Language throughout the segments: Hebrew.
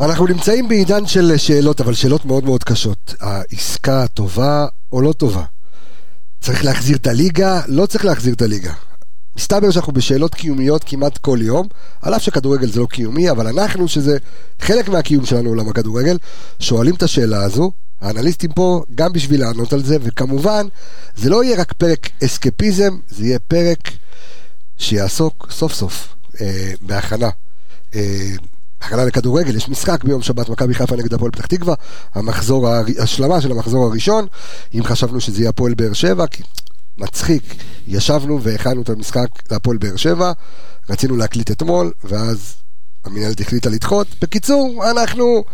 אנחנו נמצאים בעידן של שאלות, אבל שאלות מאוד מאוד קשות. העסקה טובה או לא טובה? צריך להחזיר את הליגה? לא צריך להחזיר את הליגה. מסתבר שאנחנו בשאלות קיומיות כמעט כל יום, על אף שכדורגל זה לא קיומי, אבל אנחנו, שזה חלק מהקיום שלנו עולם הכדורגל, שואלים את השאלה הזו, האנליסטים פה גם בשביל לענות על זה, וכמובן, זה לא יהיה רק פרק אסקפיזם, זה יהיה פרק שיעסוק סוף סוף אה, בהכנה. אה, הכנה לכדורגל, יש משחק ביום שבת, מכבי חיפה נגד הפועל פתח תקווה, המחזור, השלמה של המחזור הראשון, אם חשבנו שזה יהיה הפועל באר שבע, מצחיק, ישבנו והכנו את המשחק להפועל באר שבע, רצינו להקליט אתמול, ואז המנהלת החליטה לדחות. בקיצור, אנחנו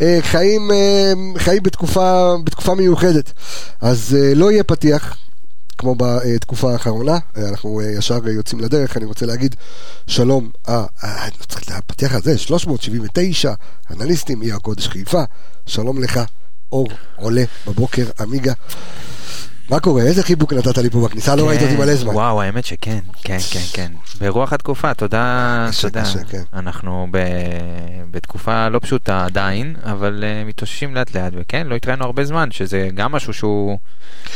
אה, חיים, אה, חיים בתקופה, בתקופה מיוחדת. אז אה, לא יהיה פתיח, כמו בתקופה האחרונה, אנחנו ישר יוצאים לדרך, אני רוצה להגיד שלום, אה, אני לא צריך לפתח על זה, 379 אנליסטים, עיר הקודש חיפה, שלום לך, אור עולה בבוקר, עמיגה. מה קורה? איזה חיבוק נתת לי פה בכניסה? לא ראית אותי מלא זמן. וואו, האמת שכן, כן, כן, כן. ברוח התקופה, תודה, תודה. כן. אנחנו בתקופה לא פשוטה עדיין, אבל אה, מתאוששים לאט לאט, וכן, לא התראינו הרבה זמן, שזה גם משהו שהוא...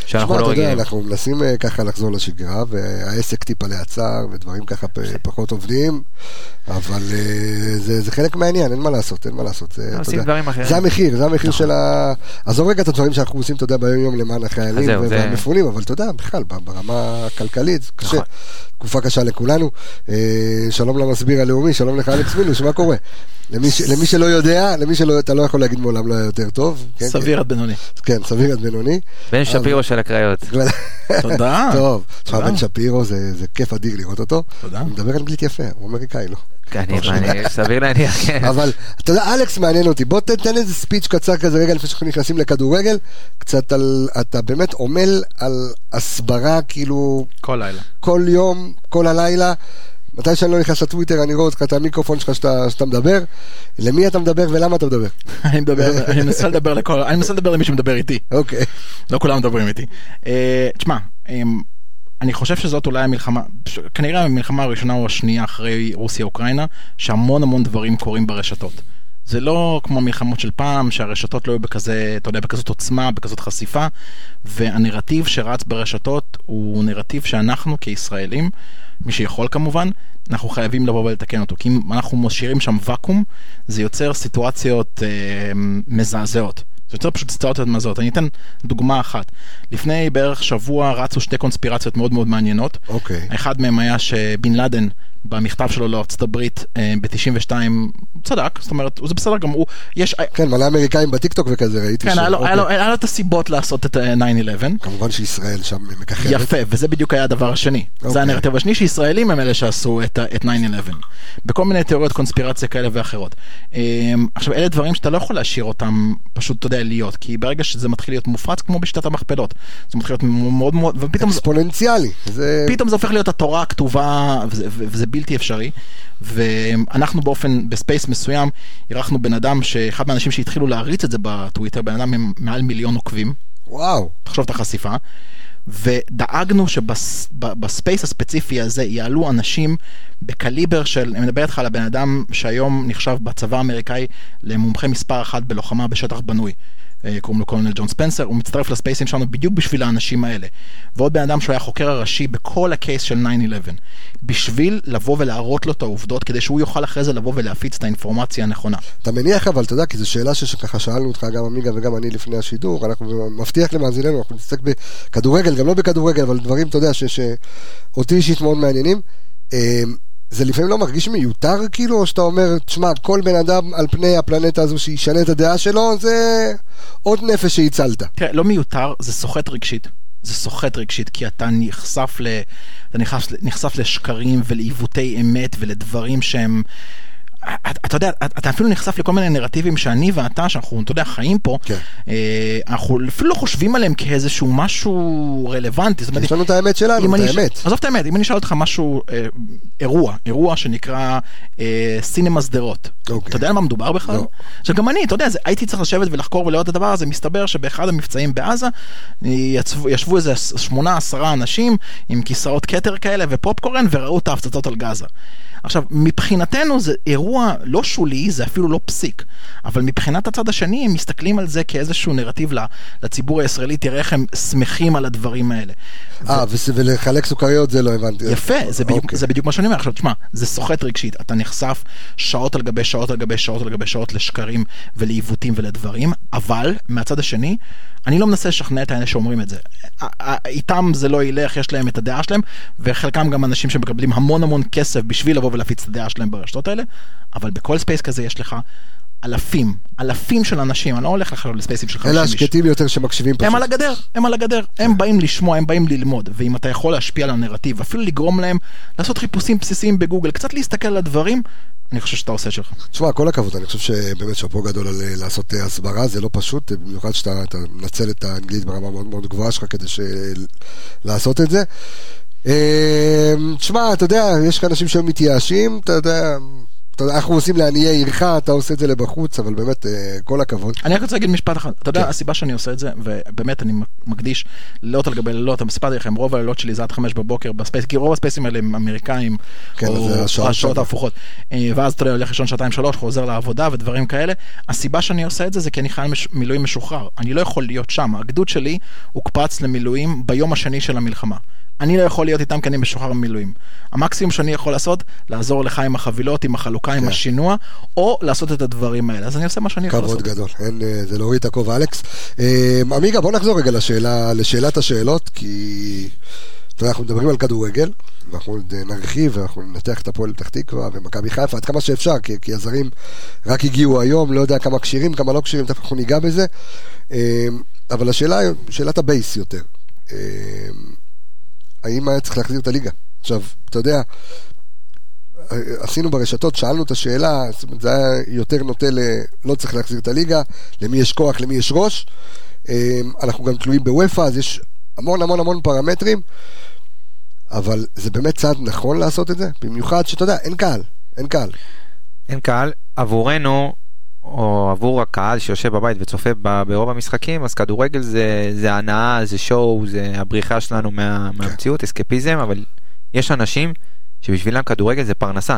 שאנחנו לא רגילים. אנחנו מנסים אה, ככה לחזור לשגרה, והעסק טיפה לעצר, ודברים ככה פחות עובדים, אבל אה, זה חלק מהעניין, אין מה לעשות, אין מה לעשות. זה המחיר, זה המחיר נכון. של ה... עזוב רגע את הדברים שאנחנו עושים, אתה יודע, ביום יום למען החיילים. המפונים, אבל אתה יודע, בכלל, ברמה הכלכלית, זה קשה. נכון. תקופה קשה לכולנו. אה, שלום למסביר הלאומי, שלום לך אלכס מילוש, מה קורה? למי, ש, למי שלא יודע, למי שלא, אתה לא יכול להגיד מעולם לא היה יותר טוב. כן, סביר כן. עד בינוני. כן, סביר עד בינוני. בן שפירו של הקריות. תודה. טוב, תשמע, בן שפירו זה, זה כיף אדיר לראות אותו. תודה. הוא מדבר אנגלית יפה, הוא אמריקאי, לא? סביר להניח, כן. אבל אתה יודע, אלכס מעניין אותי, בוא תתן איזה ספיץ' קצר כזה רגע לפני שאנחנו נכנסים לכדורגל, קצת על, אתה באמת עמל על הסברה כאילו... כל לילה. כל יום, כל הלילה. מתי שאני לא נכנס לטוויטר אני רואה אותך את המיקרופון שלך שאתה, שאתה מדבר, למי אתה מדבר ולמה אתה מדבר? אני מדבר, אני מנסה לדבר לכל, אני מנסה לדבר למי שמדבר איתי. אוקיי. לא כולם מדברים איתי. אה, תשמע, אמ, אני חושב שזאת אולי המלחמה, כנראה המלחמה הראשונה או השנייה אחרי רוסיה-אוקראינה, שהמון המון דברים קורים ברשתות. זה לא כמו המלחמות של פעם, שהרשתות לא היו בכזה, אתה יודע, בכזאת עוצמה, בכזאת חשיפה, והנרטיב שרץ ברשתות הוא נרטיב שאנחנו כישראלים, מי שיכול כמובן, אנחנו חייבים לבוא ולתקן אותו. כי אם אנחנו משאירים שם ואקום, זה יוצר סיטואציות אה, מזעזעות. זה יוצר פשוט סיטואציות מזעות. אני אתן דוגמה אחת. לפני בערך שבוע רצו שתי קונספירציות מאוד מאוד מעניינות. אוקיי. Okay. אחד מהם היה שבן לאדן במכתב שלו לארצות הברית אה, ב-92 צדק, זאת אומרת, זה בסדר גמור, יש... כן, מלא אמריקאים בטיקטוק וכזה, ראיתי כן, ש... היה לו, היה, אוקיי. היה לו את הסיבות לעשות את 9-11. אה, כמובן שישראל שם מככבת. יפה, וזה בדיוק היה הדבר השני. אוקיי. זה הנרטיב השני, שישראלים הם אלה שעשו את, את 9-11. בכל מיני תיאוריות קונספירציה כאלה ואחרות. אה, עכשיו, אלה דברים שאתה לא יכול להשאיר אותם, פשוט, אתה יודע, להיות, כי ברגע שזה מתחיל להיות מופרץ, כמו בשיטת המכפלות, זה מתחיל להיות מאוד מאוד, ופתאום... אקספוננציאלי. זה... פתאום זה הופך להיות התורה הכתובה, וזה, וזה בלתי אפשרי, ואנחנו באופן, בספייס מסוים, אירחנו בן אדם, שאחד מהאנשים שהתחילו להריץ את זה בטוויטר, בן אדם עם מעל מיליון עוקבים. וואו. תחשוב את החשיפה. ודאגנו שבספייס הספציפי הזה יעלו אנשים בקליבר של, אני מדבר איתך על הבן אדם שהיום נחשב בצבא האמריקאי למומחה מספר אחת בלוחמה בשטח בנוי. אה, קוראים לו קולונל ג'ון ספנסר, הוא מצטרף לספייסים שלנו בדיוק בשביל האנשים האלה. ועוד בן אדם שהוא היה חוקר הראשי בכל הקייס של 9-11, בשביל לבוא ולהראות לו את העובדות, כדי שהוא יוכל אחרי זה לבוא ולהפיץ את האינפורמציה הנכונה. אתה מניח אבל, אתה יודע, כי זו שאלה שככה שאלנו אותך, גם עמיגה וגם אני לפני השידור, אנחנו מבטיח למאזיננו, אנחנו נצטרך בכדורגל, גם לא בכדורגל, אבל דברים, אתה יודע, שאותי אישית מאוד מעניינים. זה לפעמים לא מרגיש מיותר כאילו, או שאתה אומר, תשמע, כל בן אדם על פני הפלנטה הזו שישנה את הדעה שלו, זה עוד נפש שהצלת. תראה, לא מיותר, זה סוחט רגשית. זה סוחט רגשית, כי אתה נחשף, ל... אתה נחשף, נחשף לשקרים ולעיוותי אמת ולדברים שהם... אתה יודע, אתה אפילו נחשף לכל מיני נרטיבים שאני ואתה, שאנחנו, אתה יודע, חיים פה, כן. אה, אנחנו אפילו לא חושבים עליהם כאיזשהו משהו רלוונטי. יש לנו את האמת שלנו, את האמת. עזוב את האמת, אם אני אשאל אותך משהו, אה, אירוע, אירוע שנקרא אה, סינמה שדרות. אוקיי. אתה יודע על מה מדובר בכלל? לא. עכשיו גם אני, אתה יודע, הייתי צריך לשבת ולחקור ולראות את הדבר הזה, מסתבר שבאחד המבצעים בעזה, ישבו איזה שמונה עשרה אנשים עם כיסאות כתר כאלה ופופקורן וראו את ההפצצות על גאזה. עכשיו, מבחינתנו זה אירוע לא שולי, זה אפילו לא פסיק, אבל מבחינת הצד השני, הם מסתכלים על זה כאיזשהו נרטיב לציבור הישראלי, תראה איך הם שמחים על הדברים האלה. אה, ו... ולחלק סוכריות זה לא הבנתי. יפה, זה בדיוק, אוקיי. זה בדיוק מה שאני אומר. עכשיו, תשמע, זה סוחט רגשית, אתה נחשף שעות על גבי שעות על גבי שעות על גבי שעות לשקרים ולעיוותים ולדברים, אבל מהצד השני, אני לא מנסה לשכנע את האלה שאומרים את זה. איתם זה לא ילך, יש להם את הדעה שלהם, וחלקם גם אנשים שמקבלים המון המון כסף בשביל לבוא ולהפיץ את הדעה שלהם ברשתות האלה, אבל בכל ספייס כזה יש לך אלפים, אלפים של אנשים, אני לא הולך לך לספייסים של 50 איש. אלה השקטים יותר שמקשיבים פשוט. הם על הגדר, הם על הגדר, הם באים לשמוע, הם באים ללמוד, ואם אתה יכול להשפיע על הנרטיב, אפילו לגרום להם לעשות חיפושים בסיסיים בגוגל, קצת להסתכל על הדברים, אני חושב שאתה עושה שלך. תשמע, כל הכבוד, אני חושב שבאמת שאפו גדול על אה, לעשות אה, הסברה, זה לא פשוט, במיוחד שאתה מנצל את האנגלית ברמה מאוד מאוד גבוהה שלך כדי לעשות את זה. תשמע, אתה יודע, יש כאן אנשים שהם מתייאשים, אתה יודע, אנחנו עושים לעניי עירך, אתה עושה את זה לבחוץ, אבל באמת, אה, כל הכבוד. אני רק רוצה להגיד משפט אחד. אתה יודע, כן. הסיבה שאני עושה את זה, ובאמת אני מקדיש לילות על גבי לילות, סיפרתי לכם, רוב הלילות שלי זה עד חמש בבוקר בספייס, כי רוב הספייסים האלה הם אמריקאים, כן, או השעות ההפוכות. אה, ואז אתה הולך לישון שעתיים שלוש, חוזר לעבודה ודברים כאלה. הסיבה שאני עושה את זה, זה כי אני חייל מילואים משוחרר. אני לא יכול להיות שם. הגדוד שלי הוקפץ למילואים ביום השני של המלחמה. אני לא יכול להיות איתם כי אני משוחרר ממילואים. המקסימום שאני יכול לעשות, לעזור לך עם החבילות, עם החלוקה, עם כן. השינוע, או לעשות את הדברים האלה. אז אני עושה מה שאני יכול לעשות. כבוד גדול, אין, אה, זה להוריד את הכובע, אלכס. אה, עמיגה, בוא נחזור רגע לשאלה, לשאלת השאלות, כי אתה יודע, אנחנו מדברים על כדורגל, ואנחנו נרחיב, ואנחנו ננתח את הפועל פתח תקווה ומכבי חיפה עד כמה שאפשר, כי, כי הזרים רק הגיעו היום, לא יודע כמה כשירים, כמה לא כשירים, תכף אנחנו ניגע בזה. אה, אבל השאלה, שאלת הבייס יותר. האם היה צריך להחזיר את הליגה? עכשיו, אתה יודע, עשינו ברשתות, שאלנו את השאלה, זאת אומרת, זה היה יותר נוטה ל... לא צריך להחזיר את הליגה, למי יש כוח, למי יש ראש. אמ, אנחנו גם תלויים בוופא, אז יש המון המון המון פרמטרים, אבל זה באמת צעד נכון לעשות את זה, במיוחד שאתה יודע, אין קהל, אין קהל. אין קהל, עבורנו, או עבור הקהל שיושב בבית וצופה ברוב המשחקים, אז כדורגל זה, זה הנאה, זה שואו, זה הבריחה שלנו מה, כן. מהמציאות, אסקפיזם, אבל יש אנשים שבשבילם כדורגל זה פרנסה.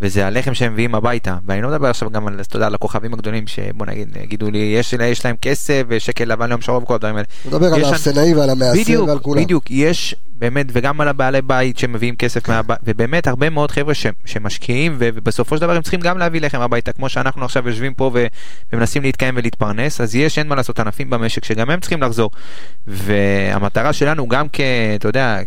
וזה הלחם שהם מביאים הביתה ואני לא מדבר עכשיו גם על אתה יודע על הכוכבים הגדולים שבוא נגיד יגידו לי יש, יש להם כסף ושקל לבן ליום שרוב וכל הדברים האלה. מדבר על האפסנאי ועל המעשר ועל כולם. בדיוק יש באמת, וגם על הבעלי בית שמביאים כסף מהבית, ובאמת הרבה מאוד חבר'ה ש, שמשקיעים, ובסופו של דבר הם צריכים גם להביא לחם הביתה, כמו שאנחנו עכשיו יושבים פה ו, ומנסים להתקיים ולהתפרנס, אז יש, אין מה לעשות, ענפים במשק שגם הם צריכים לחזור. והמטרה שלנו גם כ... אתה יודע,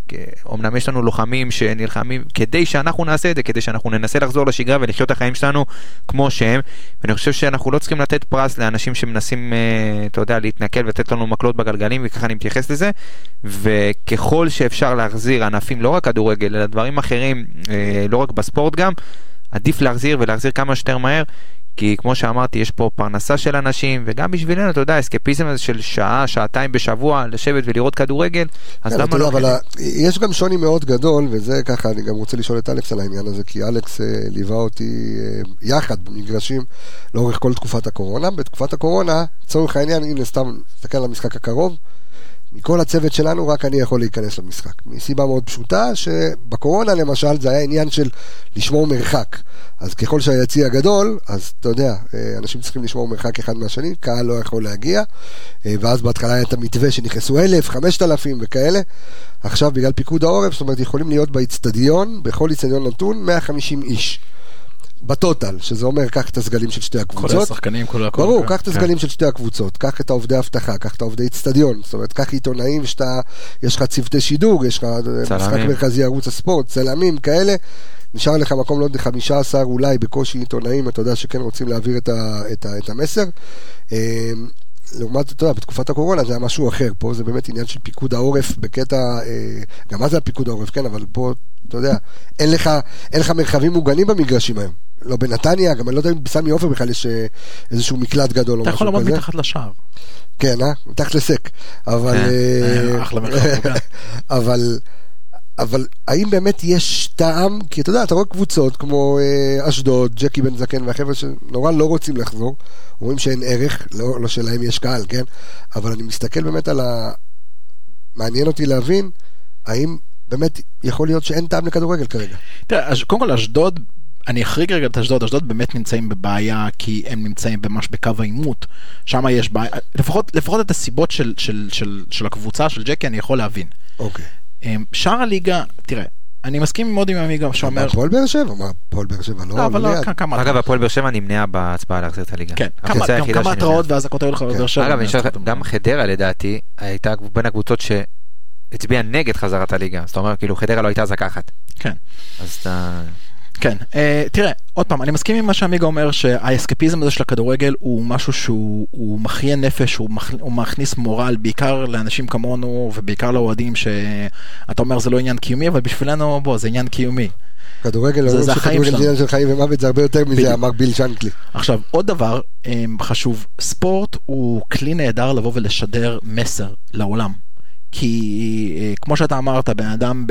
אמנם יש לנו לוחמים שנלחמים, כדי שאנחנו נעשה את זה, כדי שאנחנו ננסה לחזור לשגרה ולחיות את החיים שלנו כמו שהם, ואני חושב שאנחנו לא צריכים לתת פרס לאנשים שמנסים, אה, אתה יודע, להתנכל ולתת לנו מקלות בגלגלים, וככה אני מתייחס לזה, וככל שאפשר... אפשר להחזיר ענפים, לא רק כדורגל, אלא דברים אחרים, אה, לא רק בספורט גם, עדיף להחזיר ולהחזיר כמה שיותר מהר, כי כמו שאמרתי, יש פה פרנסה של אנשים, וגם בשבילנו, אתה יודע, אסקפיזם הזה של שעה, שעתיים בשבוע, לשבת ולראות כדורגל, אז כן, למה לא... אבל יש גם שוני מאוד גדול, וזה ככה, אני גם רוצה לשאול את אלכס על העניין הזה, כי אלכס אה, ליווה אותי אה, יחד במגרשים לאורך כל תקופת הקורונה. בתקופת הקורונה, לצורך העניין, הנה סתם, תסתכל על המשחק הקרוב, מכל הצוות שלנו רק אני יכול להיכנס למשחק. מסיבה מאוד פשוטה, שבקורונה למשל זה היה עניין של לשמור מרחק. אז ככל שהיציע גדול, אז אתה יודע, אה, אנשים צריכים לשמור מרחק אחד מהשני, קהל לא יכול להגיע, אה, ואז בהתחלה היה את המתווה שנכנסו אלף, חמשת אלפים וכאלה. עכשיו בגלל פיקוד העורף, זאת אומרת יכולים להיות באיצטדיון, בכל איצטדיון נתון, 150 איש. בטוטל, שזה אומר, קח את הסגלים של שתי הקבוצות. כל השחקנים, כל הכל. ברור, קח את הסגלים כן. של שתי הקבוצות, קח את העובדי אבטחה, קח את העובדי אצטדיון, זאת אומרת, קח עיתונאים שאתה, יש לך צוותי שידור, יש לך משחק מרכזי ערוץ הספורט, צלמים, כאלה. נשאר לך מקום, לא יודע, 15 אולי בקושי עיתונאים, אתה יודע שכן רוצים להעביר את, ה, את, ה, את המסר. לעומת, אתה יודע, בתקופת הקורונה זה היה משהו אחר, פה זה באמת עניין של פיקוד העורף בקטע, אה, גם מה זה הפיקוד העורף, כן, אבל פה, אתה יודע, אין לך, אין לך מרחבים מוגנים במגרשים היום. לא בנתניה, גם אני לא יודע אם בסמי עופר בכלל יש אה, איזשהו מקלט גדול או משהו כזה. אתה יכול לעמוד מתחת לשער. כן, אה? מתחת לסק. אבל... כן, אה, אחלה מרחב. אבל... אבל האם באמת יש טעם? כי אתה יודע, אתה רואה קבוצות כמו אה, אשדוד, ג'קי בן זקן והחבר'ה שנורא לא רוצים לחזור, אומרים שאין ערך, לא, לא שלהם יש קהל, כן? אבל אני מסתכל באמת על ה... מעניין אותי להבין, האם באמת יכול להיות שאין טעם לכדורגל כרגע. תראה, קודם כל אשדוד אני אחריג רגע את אשדוד, אשדוד באמת נמצאים בבעיה כי הם נמצאים ממש בקו העימות, שם יש בעיה, לפחות, לפחות את הסיבות של, של, של, של הקבוצה, של ג'קי, אני יכול להבין. אוקיי. אמ, שאר הליגה, תראה, אני מסכים מאוד עם עמיגה שאומר... הפועל באר שבע, מה, הפועל באר שבע לא... לא, אבל לא, כמה... אגב, הפועל באר שבע נמנעה בהצבעה להחזיר את הליגה. כן, כמה התראות ואזעקות היו לך בבאר שבע. אגב, גם חדרה לדעתי, הייתה בין הקבוצות שהצביעה נגד חזרת הליגה. זאת אומרת, כאילו חדרה לא הייתה אזעקה אחת. כן. אז אתה... כן, uh, תראה, עוד פעם, אני מסכים עם מה שעמיגה אומר, שהאסקפיזם הזה של הכדורגל הוא משהו שהוא מחיה נפש, הוא, מכ, הוא מכניס מורל, בעיקר לאנשים כמונו ובעיקר לאוהדים, שאתה אומר זה לא עניין קיומי, אבל בשבילנו, בוא, זה עניין קיומי. כדורגל, זה, זה החיים שלנו. עניין של חיים ומוות זה הרבה יותר מזה, אמר ביל שנקלי. עכשיו, עוד דבר um, חשוב, ספורט הוא כלי נהדר לבוא ולשדר מסר לעולם. כי אה, כמו שאתה אמרת, בן אדם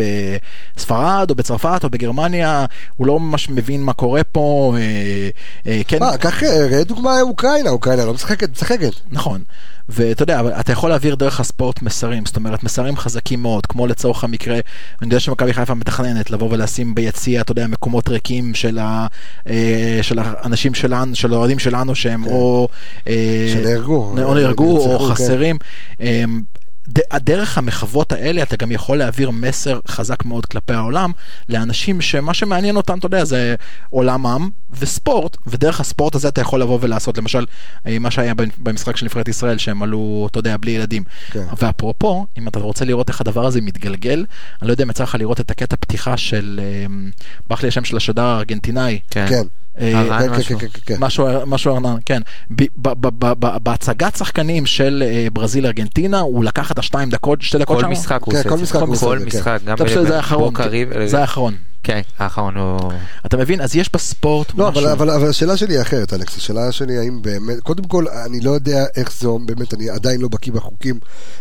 בספרד או בצרפת או בגרמניה, הוא לא ממש מבין מה קורה פה. אה, אה, כן. מה, קח, ראה דוגמה אוקראינה, אוקראינה לא משחקת, משחקת. נכון. ואתה יודע, אתה יכול להעביר דרך הספורט מסרים, זאת אומרת, מסרים חזקים מאוד, כמו לצורך המקרה, אני יודע שמכבי חיפה מתכננת לבוא ולשים ביציע, אתה יודע, מקומות ריקים של, ה, של האנשים שלנו, של האוהדים שלנו, שהם כן. או... שנהרגו. או נהרגו או כן. חסרים. דרך המחוות האלה אתה גם יכול להעביר מסר חזק מאוד כלפי העולם לאנשים שמה שמעניין אותם, אתה יודע, זה עולמם וספורט, ודרך הספורט הזה אתה יכול לבוא ולעשות, למשל, אה, מה שהיה במשחק של נבחרת ישראל, שהם עלו, אתה יודע, בלי ילדים. כן. ואפרופו, אם אתה רוצה לראות איך הדבר הזה מתגלגל, אני לא יודע אם יצא לך לראות את הקטע פתיחה של, אה, ברח לי השם של השדר הארגנטינאי. כן. כן. אה, כן, כן, כן, משהו ארנן, כן. בהצגת שחקנים של אה, ברזיל ארגנטינה הוא לקח את השתיים דקות, שתי דקות שם. כל משחק הוא עושה. כל משחק הוא עושה. כל משחק, גם בבוקריב. זה האחרון. כן, האחרון הוא... אתה מבין? אז יש בספורט לא, משהו... לא, אבל, אבל, אבל השאלה שלי היא אחרת, אלכס. השאלה שלי האם באמת... קודם כל, אני לא יודע איך זה עומד, באמת, אני עדיין לא בקיא בחוקים,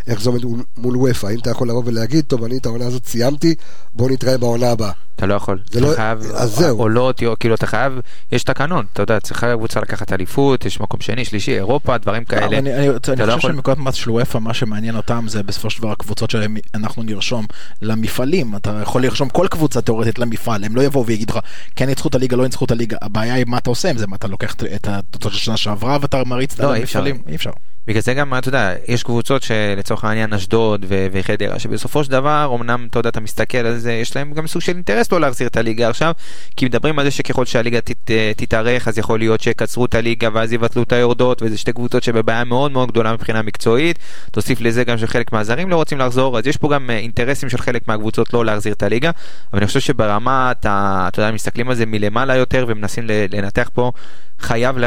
איך זה עומד מול וופא. האם אתה יכול לבוא ולהגיד, טוב, אני את העונה הזאת סיימתי, בוא נתראה בעונה הבאה. אתה לא יכול. זה אתה לא... חייב... אז זהו. עולות, כאילו, אתה חייב... יש תקנון, אתה יודע, צריכה הקבוצה לקחת אליפות, יש מקום שני, שלישי, אירופה, דברים לא, כאלה. אני, אני, אני לא חושב שמקודם מס של וופא, מה שמעניין אותם זה בסופו של דבר הקבוצות שאנחנו נרשום למפעלים. אתה יכול לרשום כל קבוצה תאורטית למפעל, הם לא יבואו ויגידו לך, כן ניצחו את הליגה, לא ניצחו את הליגה, הבעיה היא מה אתה עושה עם זה, מה אתה לוקח את התוצאות של שנה שעברה ואתה מריץ לא, את המפעלים, אי אפשר. בגלל זה גם, אתה יודע, יש קבוצות שלצורך העניין אשדוד וחדרה, שבסופו של דבר, אמנם, אתה יודע, אתה מסתכל על זה, יש להם גם סוג של אינטרס לא להחזיר את הליגה עכשיו, כי מדברים על זה שככל שהליגה תת, תתארך, אז יכול להיות שיקצרו את הליגה ואז יבטלו את היורדות, וזה שתי קבוצות שבבעיה מאוד מאוד גדולה מבחינה מקצועית, תוסיף לזה גם שחלק מהזרים לא רוצים לחזור, אז יש פה גם אינטרסים של חלק מהקבוצות לא להחזיר את הליגה, אבל אני חושב שברמה, אתה, אתה יודע, מסתכלים על זה מלמעלה יותר ומנסים לנתח פה, חייב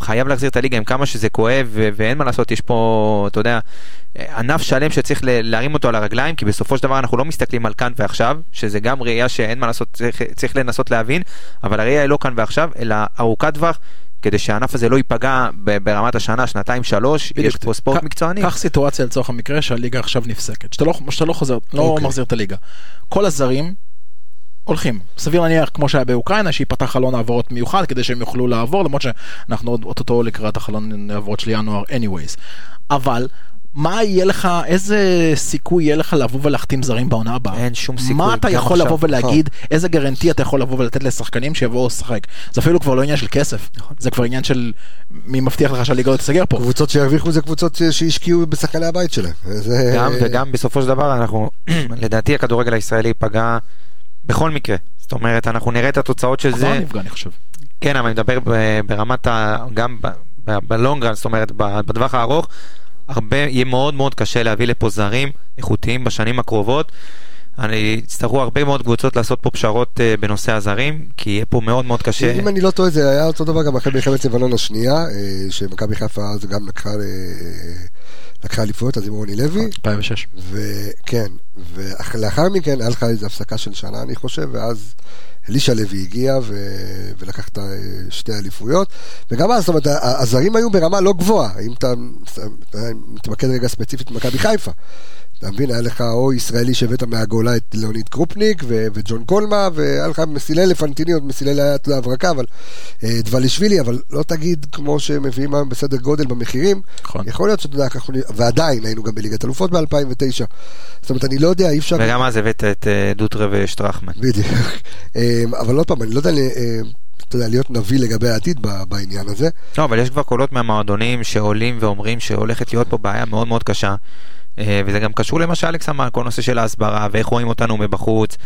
חייב להחזיר את הליגה עם כמה שזה כואב ואין מה לעשות, יש פה, אתה יודע, ענף שלם שצריך להרים אותו על הרגליים, כי בסופו של דבר אנחנו לא מסתכלים על כאן ועכשיו, שזה גם ראייה שאין מה לעשות, צריך, צריך לנסות להבין, אבל הראייה היא לא כאן ועכשיו, אלא ארוכת טווח. כדי שהענף הזה לא ייפגע ברמת השנה, שנתיים, שלוש, יש פה ספורט מקצועני. קח סיטואציה לצורך המקרה שהליגה עכשיו נפסקת, שאתה לא, שאתה לא חוזר, לא okay. אוקיי. מחזיר את הליגה. כל הזרים הולכים. סביר להניח, כמו שהיה באוקראינה, שייפתח חלון העברות מיוחד כדי שהם יוכלו לעבור, למרות שאנחנו עוד אוטוטו לקראת החלון העברות של ינואר anyways. אבל מה יהיה לך, איזה סיכוי יהיה לך לבוא ולהחתים זרים בעונה הבאה? אין שום סיכוי. מה אתה יכול עכשיו, לבוא ולהגיד, נכון. איזה גרנטי אתה יכול לבוא ולתת לשחקנים שיבואו לשחק? זה אפילו כבר לא עניין של כסף, נכון. זה כבר עניין של מי מבטיח לך שהליגה לא תסגר פה. קבוצות שירוויחו זה קבוצות שהשקיעו בשחקני הבית שלהם. זה... גם וגם בסופו של דבר אנחנו, לדעתי הכדורגל הישראלי ייפגע בכל מקרה. זאת אומרת, אנחנו נראה את התוצאות של זה. נפגע, אני חושב. כן, אבל אני מדבר ברמת ה... גם בלונגרן, זאת אומרת, בטווח הארוך, הרבה, יהיה מאוד מאוד קשה להביא לפה זרים איכותיים בשנים הקרובות. אני יצטרכו הרבה מאוד קבוצות לעשות פה פשרות uh, בנושא הזרים, כי יהיה פה מאוד מאוד קשה. אם אני לא טועה, זה היה אותו דבר גם אחרי מלחמת לבנון השנייה, uh, שמכבי חיפה אז גם לקחה, uh, לקחה אליפויות, אז עם רוני לוי. 2006. וכן, ולאחר מכן היה לך איזו הפסקה של שנה, אני חושב, ואז אלישע לוי הגיע ו... ולקח את שתי האליפויות, וגם אז, זאת אומרת, הזרים היו ברמה לא גבוהה, אם אתה מתמקד רגע ספציפית במכבי חיפה. אתה מבין, היה לך או ישראלי שהבאת מהגולה את ליאוניד קרופניק ו- וג'ון קולמה, והיה לך מסילי לפנטיניות, מסילי היה, אתה יודע, הברקה, אבל אה, דבלישווילי, אבל לא תגיד כמו שמביאים היום בסדר גודל במחירים. נכון. יכול להיות שאתה יודע, ככה, ועדיין היינו גם בליגת אלופות ב-2009. זאת אומרת, אני לא יודע, אי אפשר... וגם אז הבאת את אה, דוטרה ושטרחמן. בדיוק. אה, אבל עוד פעם, אני לא יודע... אתה יודע, להיות נביא לגבי העתיד בעניין הזה. לא, אבל יש כבר קולות מהמועדונים שעולים ואומרים שהולכת להיות פה בעיה מאוד מאוד קשה. אה, וזה גם קשור למה שאלכס אמר, כל נושא של ההסברה ואיך רואים אותנו מבחוץ.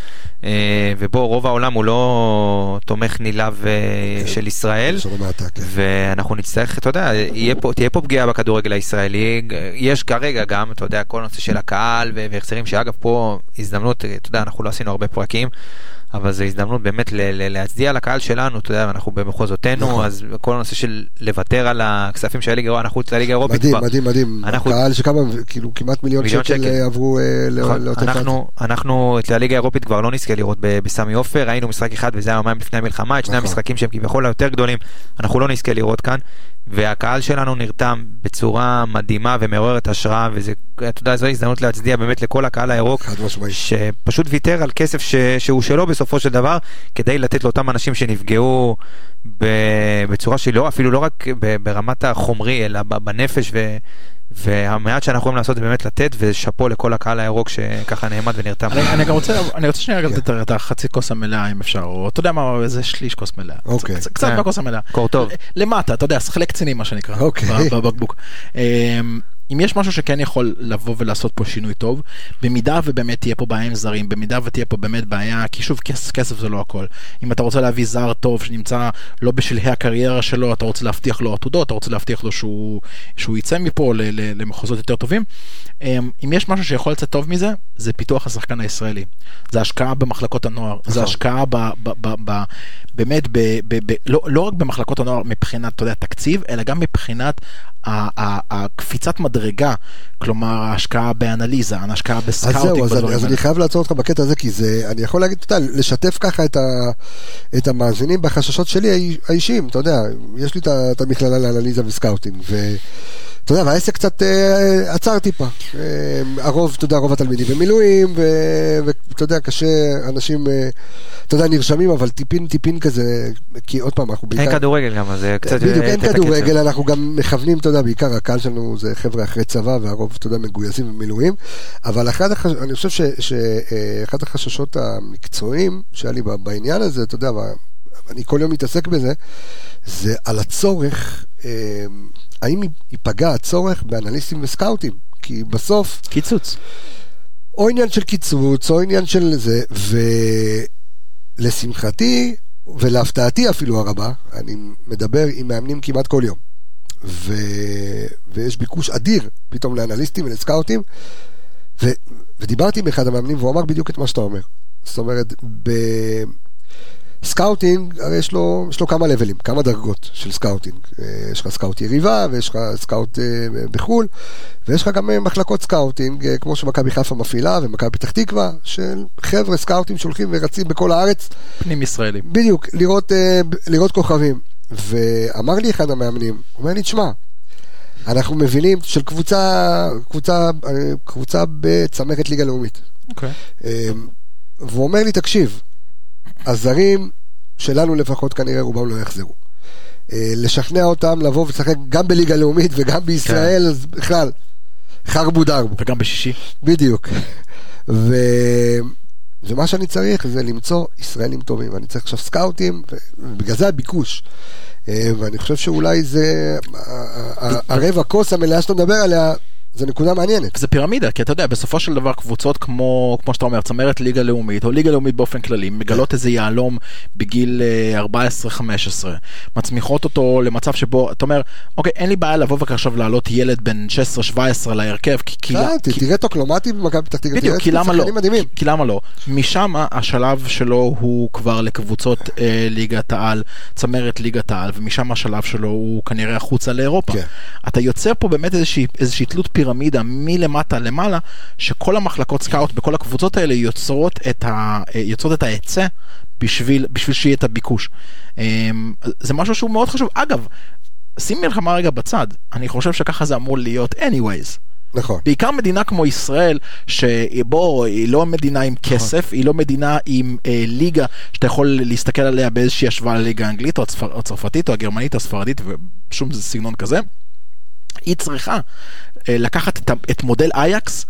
אה, ובו רוב העולם הוא לא תומך נלהב אה, כן, של ישראל. כן. ואנחנו נצטרך, אתה יודע, פה, תהיה פה פגיעה בכדורגל הישראלי. יש כרגע גם, אתה יודע, כל נושא של הקהל והחזרים, שאגב פה הזדמנות, אתה יודע, אנחנו לא עשינו הרבה פרקים. אבל זו הזדמנות באמת להצדיע לקהל שלנו, אתה יודע, אנחנו במחוזותינו, נכון. אז כל הנושא של לוותר על הכספים של הליגה, אנחנו את הליגה האירופית כבר. מדהים, מדהים, מדהים. הקהל שכמה, כאילו כמעט מיליון שקל אה, עברו אה, נכון. לעוטף עזה. אנחנו את הליגה האירופית כבר לא נזכה לראות בסמי עופר, ראינו משחק אחד וזה היה יומיים לפני המלחמה, את שני נכון. המשחקים שהם כביכול היותר גדולים, אנחנו לא נזכה לראות כאן. והקהל שלנו נרתם בצורה מדהימה ומעוררת השראה, וזה, אתה יודע, זו הזדמנות להצדיע באמת לכל הקהל הירוק, שפשוט ויתר על כסף ש, שהוא שלו בסופו של דבר, כדי לתת לאותם אנשים שנפגעו בצורה שלא, אפילו לא רק ברמת החומרי, אלא בנפש ו... והמעט שאנחנו יכולים לעשות זה באמת לתת, ושאפו לכל הקהל הירוק שככה נעמד ונרתם. אני גם רוצה, אני רוצה שנייה לתת את החצי כוס המלאה אם אפשר, או אתה יודע מה, איזה שליש כוס מלאה. אוקיי. קצת כן. מהכוס המלאה. קור טוב. למטה, אתה יודע, שחלק קצינים מה שנקרא. אוקיי. בבקבוק. אם יש משהו שכן יכול לבוא ולעשות פה שינוי טוב, במידה ובאמת תהיה פה בעיה עם זרים, במידה ותהיה פה באמת בעיה, כי שוב כסף, כסף זה לא הכל. אם אתה רוצה להביא זר טוב שנמצא לא בשלהי הקריירה שלו, אתה רוצה להבטיח לו עתודות, אתה רוצה להבטיח לו שהוא, שהוא יצא מפה ל, ל, למחוזות יותר טובים. אמ, אם יש משהו שיכול לצאת טוב מזה, זה פיתוח השחקן הישראלי. זה השקעה במחלקות הנוער, זה נכון. השקעה ב, ב, ב, ב, באמת, ב, ב, ב, לא, לא רק במחלקות הנוער מבחינת, אתה יודע, תקציב, אלא גם מבחינת הקפיצת מדרגה, כלומר ההשקעה באנליזה, ההשקעה בסקאוטינג. אז זהו, אז, אז אני חייב לעצור אותך בקטע הזה, כי זה, אני יכול להגיד, אתה יודע, לשתף ככה את המאזינים בחששות שלי האישיים, אתה יודע, יש לי את המכללה לאנליזה וסקאוטינג, ו... אתה יודע, והעסק קצת אה, עצר טיפה. אה, הרוב, אתה יודע, רוב התלמידים במילואים, ואתה יודע, קשה, אנשים, אה, אתה יודע, נרשמים, אבל טיפין טיפין כזה, כי עוד פעם, אנחנו בעיקר... אין כדורגל גם, אז זה קצת... בדיוק, אין כדורגל, אנחנו גם מכוונים, אתה יודע, בעיקר הקהל שלנו זה חבר'ה אחרי צבא, והרוב, אתה יודע, מגויסים במילואים, אבל אחד החש... אני חושב שאחד החששות המקצועיים שהיה לי בעניין הזה, אתה יודע, אני כל יום מתעסק בזה, זה על הצורך האם ייפגע הצורך באנליסטים וסקאוטים? כי בסוף... קיצוץ. או עניין של קיצוץ, או עניין של זה, ולשמחתי, ולהפתעתי אפילו הרבה, אני מדבר עם מאמנים כמעט כל יום. ו... ויש ביקוש אדיר פתאום לאנליסטים ולסקאוטים, ו... ודיברתי עם אחד המאמנים והוא אמר בדיוק את מה שאתה אומר. זאת אומרת, ב... סקאוטינג, הרי יש לו, יש לו כמה לבלים, כמה דרגות של סקאוטינג. אה, יש לך סקאוט יריבה, ויש לך סקאוט אה, בחו"ל, ויש לך גם אה, מחלקות סקאוטינג, כמו שמכבי חיפה מפעילה, ומכבי פתח תקווה, של חבר'ה סקאוטים שהולכים ורצים בכל הארץ. פנים ישראלים. בדיוק, לראות, לראות כוכבים. ואמר לי אחד המאמנים, הוא אומר לי, תשמע, אנחנו מבינים של קבוצה, קבוצה, קבוצה בצמרת ליגה לאומית. אוקיי. Okay. והוא אומר לי, תקשיב, הזרים שלנו לפחות כנראה רובם לא יחזרו. אה, לשכנע אותם לבוא ולשחק גם בליגה לאומית וגם בישראל, כן. אז בכלל, חרבו דרבו. וגם בשישי. בדיוק. ו... ומה שאני צריך זה למצוא ישראלים טובים. אני צריך עכשיו סקאוטים, ובגלל זה הביקוש. אה, ואני חושב שאולי זה הרבע כוס המלאה שאתה מדבר עליה, זה נקודה מעניינת. זה פירמידה, כי אתה יודע, בסופו של דבר קבוצות כמו, כמו שאתה אומר, צמרת ליגה לאומית, או ליגה לאומית באופן כללי, מגלות איזה יהלום בגיל 14-15, אה, מצמיחות אותו למצב שבו, אתה אומר, אוקיי, אין לי בעיה לבוא ועכשיו להעלות ילד בן 16-17 להרכב, כי... כי אה, תראה טוקלומטי במכבי פתח תקווה, בדיוק, כי למה לא? כי למה לא? משם השלב שלו הוא כבר לקבוצות אה, ליגת העל, צמרת ליגת העל, ומשם השלב שלו הוא כנראה החוצה לאירופה. כן. אתה יוצר פה באמת איזושהי תלות פירמידה מלמטה למעלה, שכל המחלקות סקאוט בכל הקבוצות האלה יוצרות את, ה, יוצרות את ההיצע בשביל, בשביל שיהיה את הביקוש. אמ, זה משהו שהוא מאוד חשוב. אגב, שים מלחמה רגע בצד, אני חושב שככה זה אמור להיות anyways. נכון. בעיקר מדינה כמו ישראל, שבו היא לא מדינה עם נכון. כסף, היא לא מדינה עם אה, ליגה שאתה יכול להסתכל עליה באיזושהי השוואה לליגה האנגלית או הצרפתית או הגרמנית או הספרדית ושום סגנון כזה. היא צריכה אה, לקחת את, את מודל אייקס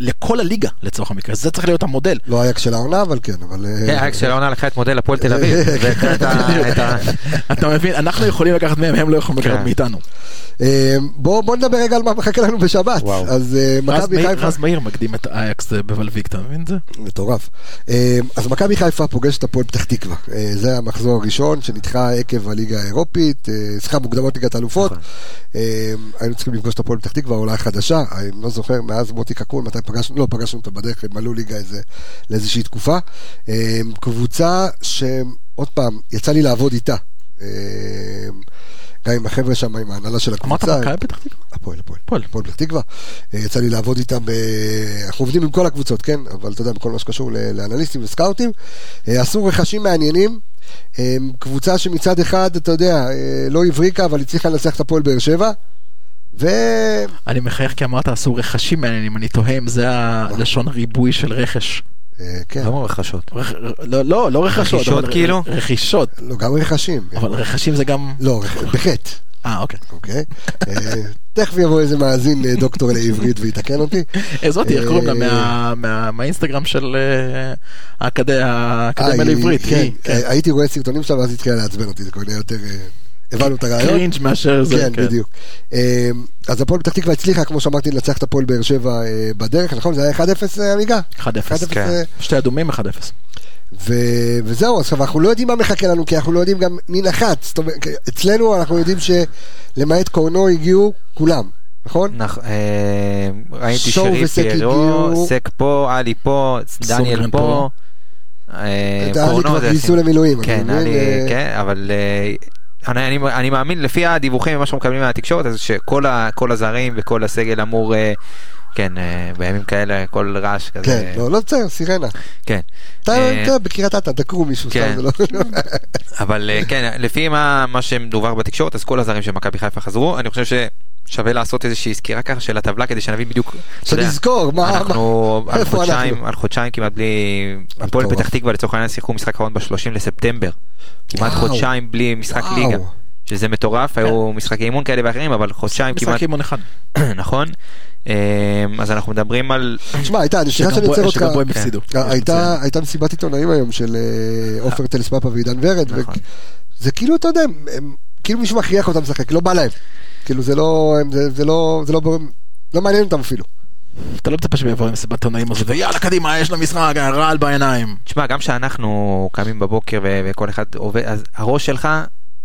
לכל הליגה לצורך המקרה, זה צריך להיות המודל. לא אייקס של העונה אבל כן, אבל... כן, אייקס של העונה לקחה את מודל הפועל תל אביב. אתה מבין, אנחנו יכולים לקחת מהם, הם לא יכולים לקחת כן. מאיתנו. אה, בוא נדבר רגע על מה מחכה לנו בשבת. אז אה, מכבי חיפה... רז מאיר מקדים את אייקס בבלוויק, אתה מבין את זה? מטורף. אז מכבי חיפה פוגשת הפועל פתח תקווה. זה המחזור הראשון שנדחה עקב הליגה האירופית, סליחה, מוקדמות ליגת האלופות. נכון. היינו צריכים לפגוש את הפועל פתח תקווה, עולה חדשה, אני לא זוכר, מאז מוטי קקון, מתי פגשנו, לא פגשנו אותה בדרך, הם עלו ליגה איזה, לאיזושהי תקופה. אמ, קבוצה שעוד פעם, יצא לי לעבוד איתה. אמ, גם עם החבר'ה שם, עם ההנהלה של הקבוצה. אמרת מכבי פתח תקווה? הפועל, הפועל. הפועל פתח תקווה. אה, יצא לי לעבוד איתם, ב... אנחנו עובדים עם כל הקבוצות, כן? אבל אתה יודע, בכל מה שקשור לאנליסטים וסקאוטים. אה, עשו רכשים מעניינים. אמ, קבוצה שמצד אחד, אתה יודע, אה, לא הבריקה, אבל הצליחה לנצח את הפועל באר שבע. ו... אני מחייך כי אמרת עשו רכשים מעניינים, אני תוהה אם זה הלשון ריבוי של רכש. אה, כן. למה רכשות? לא, לא, לא רכשות. רכישות כאילו? רכישות. לא, גם רכשים. אבל רכשים זה גם... לא, בחטא. אה, אוקיי. אוקיי. אה, תכף יבוא איזה מאזין אה, דוקטור לעברית ויתקן אותי. זאתי, איך קוראים לה? מהאינסטגרם של האקדמיה לעברית. כן, הייתי רואה סרטונים שלה ואז התחילה לעצבן אותי, זה כבר נהיה יותר... הבנו את הרעיון. קרינג' מאשר זה. כן, כן. בדיוק. אמ, אז הפועל פתח תקווה הצליחה, כמו שאמרתי, לנצח את הפועל באר שבע אה, בדרך, נכון? זה היה 1-0 אה, עמיגה? 1-0, כן. אה, שתי אדומים, 1-0. וזהו, עכשיו אנחנו לא יודעים מה מחכה לנו, כי אנחנו לא יודעים גם מי נחת. זאת אומרת, אצלנו אנחנו יודעים שלמעט קורנו הגיעו כולם. נכון? נכון, ראיתי שרי פיירו, סק פה, עלי פה, דניאל פה. עלי כבר גייסו למילואים. כן, כן, אבל אני, אני, אני מאמין, לפי הדיווחים ומה שאנחנו מקבלים מהתקשורת, אז שכל ה, הזרים וכל הסגל אמור, אה, כן, אה, בימים כאלה, כל רעש כזה. כן, לא, לא בסדר, סירנה. כן. אתה אה, בקריית אתא, דקרו מישהו, כן. סתם, זה לא... אבל כן, לפי מה, מה שמדובר בתקשורת, אז כל הזרים של מכבי חיפה חזרו, אני חושב ש... שווה לעשות איזושהי סקירה ככה של הטבלה כדי שנבין בדיוק. שנזכור, מה... אנחנו על חודשיים, על חודשיים כמעט בלי... הפועל פתח תקווה לצורך העניין שיחקו משחק אחרון ב-30 לספטמבר. כמעט חודשיים בלי משחק ליגה. שזה מטורף, היו כן. משחקי אימון כאלה ואחרים, אבל חודשיים כמעט... משחק אימון אחד. נכון. אמ, אז אנחנו מדברים על... תשמע, הייתה, אני חושב שאני עוצר אותך. שגם בו הם הפסידו. אה, הייתה מסיבת עיתונאים היום של אה, עופר טלסמפה ועידן ורד, נכון. זה כאילו, אתה יודע, כאילו מישהו מכריח אותם לשחק, לא בא להם. כאילו זה לא, זה, זה לא, זה לא, לא מעניין אותם אפילו. אתה לא מצפה שהם יבואו עם מסיבת עונאים הזאת, ויאללה קדימה, יש לו משחק, רעל בעיניים. תשמע, גם כשאנחנו קמים בבוקר וכל אחד עובד, אז הראש שלך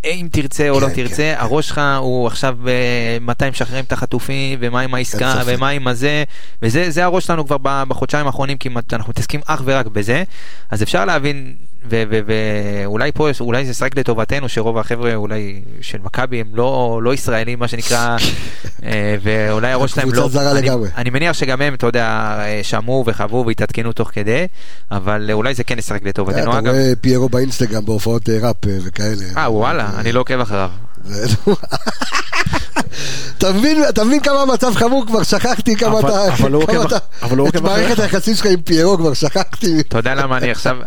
אם תרצה או לא כן, תרצה, כן, הראש שלך הוא עכשיו אה, מתי משחררים את החטופים, ומה עם העסקה, ומה עם הזה, וזה הראש שלנו כבר בחודשיים האחרונים כמעט, אנחנו מתעסקים אך ורק בזה, אז אפשר להבין ואולי פה, אולי זה שחק לטובתנו שרוב החבר'ה אולי של מכבי הם לא, לא ישראלים מה שנקרא, אה, ואולי הראש שלהם לא, אני, אני מניח שגם הם, אתה יודע, שמעו וחוו והתעדכנו תוך כדי, אבל אולי זה כן ישחק לטובתנו. אתה רואה פיירו באינסטגרם בהופעות אה, ראפ אה, וכאלה. אה וואלה, אני לא עוקב אחריו. אתה מבין, אתה מבין כמה המצב חמור כבר, שכחתי כמה אתה... אבל הוא עוקב אחריך. את מערכת היחסים שלך עם פיירו כבר שכחתי. אתה יודע למה אני עכשיו...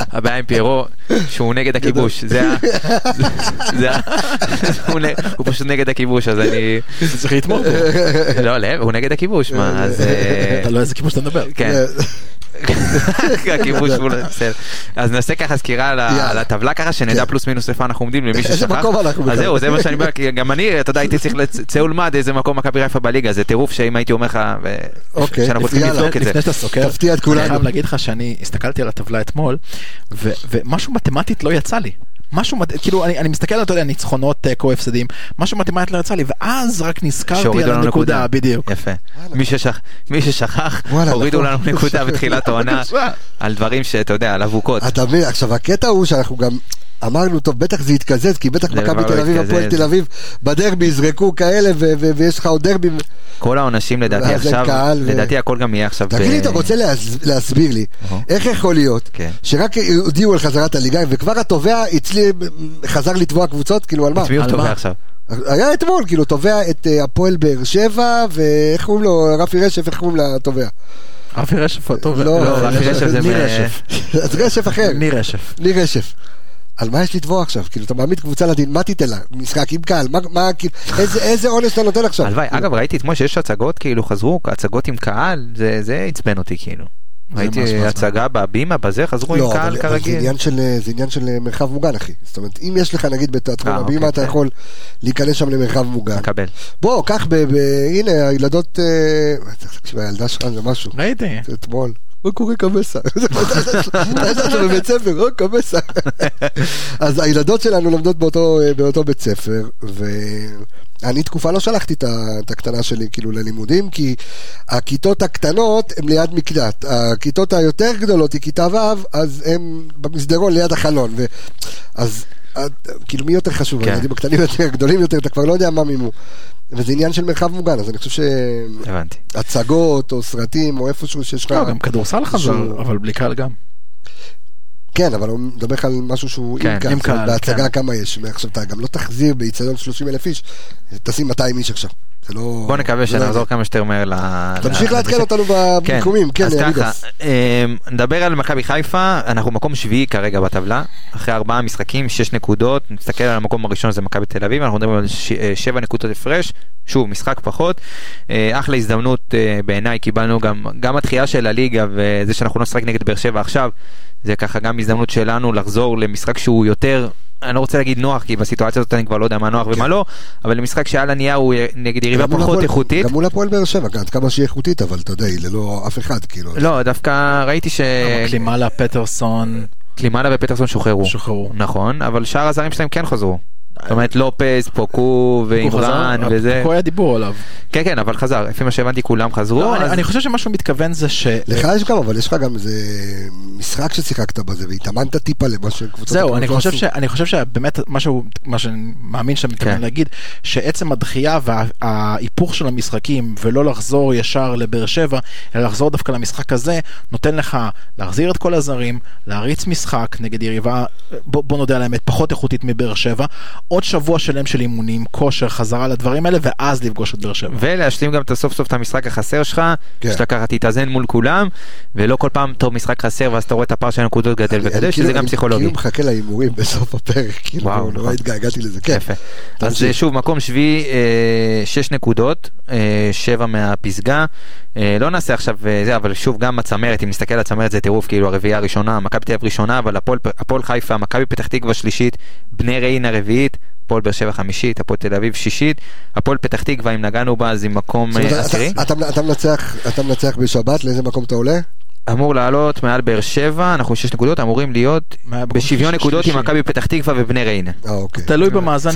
הבעיה עם פיירו, שהוא נגד הכיבוש. זה ה... הוא פשוט נגד הכיבוש, אז אני... צריך לתמוך בו. לא, לא, הוא נגד הכיבוש, מה, אז... אתה לא איזה כיבוש אתה מדבר. כן. הכיבוש מול בסדר. אז נעשה ככה סקירה על הטבלה ככה שנדע כן. פלוס מינוס איפה אנחנו עומדים למי ששכח. איזה מקום אנחנו אז זהו זה מה שאני אומר כי גם אני אתה יודע הייתי צריך לצא ולמד איזה מקום מכבי חיפה בליגה זה טירוף שאם הייתי אומר לך אוקיי, שאנחנו צריכים לבדוק את זה. לפני שאתה סוקר תפתיע את כולנו. אני חייב להגיד לך שאני הסתכלתי על הטבלה אתמול ומשהו מתמטית לא יצא לי. משהו, כאילו, אני, אני מסתכל על, אתה יודע, ניצחונות תיקו אה, הפסדים, משהו מתמטית לא יצא לי, ואז רק נזכרתי על הנקודה, בדיוק. יפה. מי, ששכ... מי ששכח, הורידו נכון. לנו נקודה בתחילת העונה, על דברים שאתה יודע, על אבוקות. אתה מבין, עכשיו הקטע הוא שאנחנו גם... אמרנו, טוב, בטח זה יתקזז, כי בטח מכבי לא תל אביב, הפועל תל אביב, בדרבי יזרקו כאלה, ויש לך עוד דרבי. כל העונשים לדעתי עכשיו, לדעתי הכל גם יהיה עכשיו. תגיד לי, אתה רוצה להסביר לי, איך יכול להיות, כן. שרק הודיעו על חזרת הליגה, וכבר התובע חזר לתבוע קבוצות, כאילו על מה? את מי הוא תובע עכשיו? היה אתמול, כאילו, תובע את אה, הפועל באר שבע, ואיך קוראים לו, רפי רשף, איך קוראים לתובע? רפי רשף הטוב. לא, לא, רפי רשף זה ניר מ- רשף. אז רשף אחר, ניר רשף. ניר רשף. על מה יש לתבוע עכשיו? כאילו, אתה מעמיד קבוצה לדין, מה תיתן לה? משחק עם קהל? מה, מה, כאילו, איזה- איזה עונש אתה נותן עכשיו? הלוואי, אגב ראיתי אתמול שיש הצגות כאילו חזרו, הצגות עם קהל, זה זה עצבן אותי כאילו. ראיתי. הצגה בבימה בזה, חזרו עם לא, קהל אבל, אבל זה, כרגיל. עניין של, זה עניין של אה, מרחב מוגן, אחי. זאת אומרת, אם יש לך, נגיד, בתיאטרון אה, הבימה, אוקיי, אתה כן. יכול להיכנס שם למרחב מוגן. מקבל. בוא, קח, הנה, הילדות, אה, תקשיב, הילדה שלך זה משהו. ראיתי. אתמול. מה קורה קבסה? אתה בבית ספר, או קבסה. אז הילדות שלנו לומדות באותו, באותו בית ספר, ואני תקופה לא שלחתי את הקטנה שלי כאילו ללימודים, כי הכיתות הקטנות הן ליד מקלט. הכיתות היותר גדולות היא כיתה ו', אז הן במסדרון ליד החלון. אז אה, כאילו מי יותר חשוב, כן. הילדים הקטנים יותר, הגדולים יותר, אתה כבר לא יודע מה מימו. וזה עניין של מרחב מוגן, אז אני חושב הבנתי. שהצגות או סרטים או איפשהו שיש לך... לא, גם כדורסל חזר, אבל בלי קהל גם. כן, אבל הוא מדבר על משהו שהוא כן, עם קהל, עם קהל, בהצגה כן. כמה יש, ועכשיו אתה גם לא תחזיר באיצטדיון 30 אלף איש, תשים 200 איש עכשיו, זה לא... בוא נקווה לא שנחזור זה. כמה שיותר מהר ל... תמשיך לעדכן אותנו במיקומים, כן, אז ככה, אבידס. אה, נדבר על מכבי חיפה, אנחנו מקום שביעי כרגע בטבלה, אחרי ארבעה משחקים, שש נקודות, נסתכל על המקום הראשון זה מכבי תל אביב, אנחנו מדברים על ש- אה, שבע נקודות הפרש, שוב, משחק פחות, אה, אחלה הזדמנות אה, בעיניי, קיבלנו גם, גם התחייה של הליגה וזה שאנחנו לא נשחק נגד באר שבע עכשיו, זה ככה גם הזדמנות שלנו לחזור למשחק שהוא יותר... אני לא רוצה להגיד נוח, כי בסיטואציה הזאת אני כבר לא יודע מה נוח ומה לא, אבל למשחק שעל הנייר הוא נגד יריבה פחות הפועל- איכותית. גם מול הפועל באר שבע, עד כמה שהיא איכותית, אבל אתה יודע, היא ללא אף אחד, כאילו. לא, דווקא ראיתי ש... אבל קלימלה, פטרסון, קלימאלה ופטרסון שוחררו. שוחררו. נכון, אבל שאר הזרים שלהם כן חזרו. זאת אומרת לופז, פוקו ואימרן? וזה. פה היה דיבור עליו. כן כן, אבל חזר, לפי מה שהבנתי כולם חזרו. לא, אני- אז- אני חושב שמה שהוא מתכוון זה ש... לך יש גם, אבל יש לך גם איזה משחק ששיחקת בזה, והתאמנת טיפה למה שקבוצות זהו, אני לא חושב. ש, אני חושב שבאמת מה שאני מאמין שאתה מתכוון כן. להגיד, שעצם הדחייה וההיפוך של המשחקים ולא לחזור ישר לבאר שבע, אלא לחזור דווקא למשחק הזה, נותן לך להחזיר את כל הזרים, להריץ משחק נגד יריבה, בוא, בוא נודה על האמת, פחות איכותית מבאר שבע, עוד שבוע שלם של אימונים, כושר, חזרה לדברים האלה, ואז לפגוש את באר שבע. ולהשלים גם את הסוף סוף את המשחק החסר שלך, כן. שאתה ככה תתאזן מול כולם, ולא כל פעם טוב משחק חסר ואז אתה רואה את הפער של הנקודות גדל אני- וגדל, אני שזה כאילו- גם אני פסיכולוגי. כאילו מחכה להימורים בסוף הפרק, כאילו, וואו, נורא נכון. התגעגעתי לזה, כן. אז. אה, שוב, מקום שביעי, אה, שש נקודות, אה, שבע מהפסגה. אה, לא נעשה עכשיו אה, זה, אבל שוב, גם הצמרת, אם נסתכל על הצמרת זה טירוף, כאילו הרביעייה הראשונה, מכבי תל אביב ראשונה, אבל הפועל חיפה, מכבי פתח תקווה שלישית, בני ריינה רביעית. הפועל באר שבע חמישית, הפועל תל אביב שישית, הפועל פתח תקווה אם נגענו בה אז עם מקום אה, אתה- עשירי, אתה- מנצח- בשבת, לאיזה מקום אתה עולה? אמור לעלות מעל באר שבע, אנחנו שש נקודות, אמורים להיות בשוויון. נקודות עם מכבי פתח תקווה ובני ריינה. אה, אוקיי. תלוי במאזן,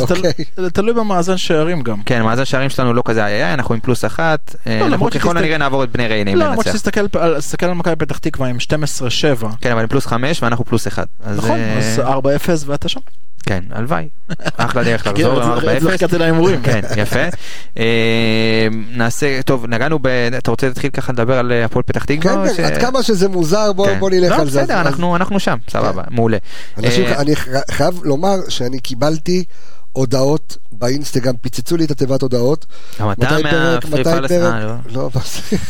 אוקיי. תלוי במאזן שערים גם. כן, מאזן שערים שלנו לא כזה איי, אנחנו עם פלוס אחת, אה, אנחנו למרות ככל שתסתכל- הנראה נעבור את בני ריינה אם לא, למרות ננצח. שתסתכל על- תסתכל על מכבי פתח תקווה עם 12-7. כן, אבל הם פלוס חמש ואנחנו פלוס אחד. אז, נכון, אז 4-0 ואתה שם. כן, הלוואי. אחלה דרך לחזור כן, זה 4-0. חיכיתי להימורים. כן, יפה. אה, נעשה, טוב, נגענו ב... אתה רוצה להתחיל ככה לדבר על אה, הפועל פתח תקווה? כן, כן, עד כמה שזה מוזר, בוא כן. נלך לא, על זה. בסדר, אז- אנחנו שם, סבבה, מעולה. אה, אני חייב לומר שאני קיבלתי הודעות באינסטגרם, פיצצו לי את התיבת הודעות. גם אתה מתי פרק, מהפרי מתי פלס... פרק? אה, לא. לא?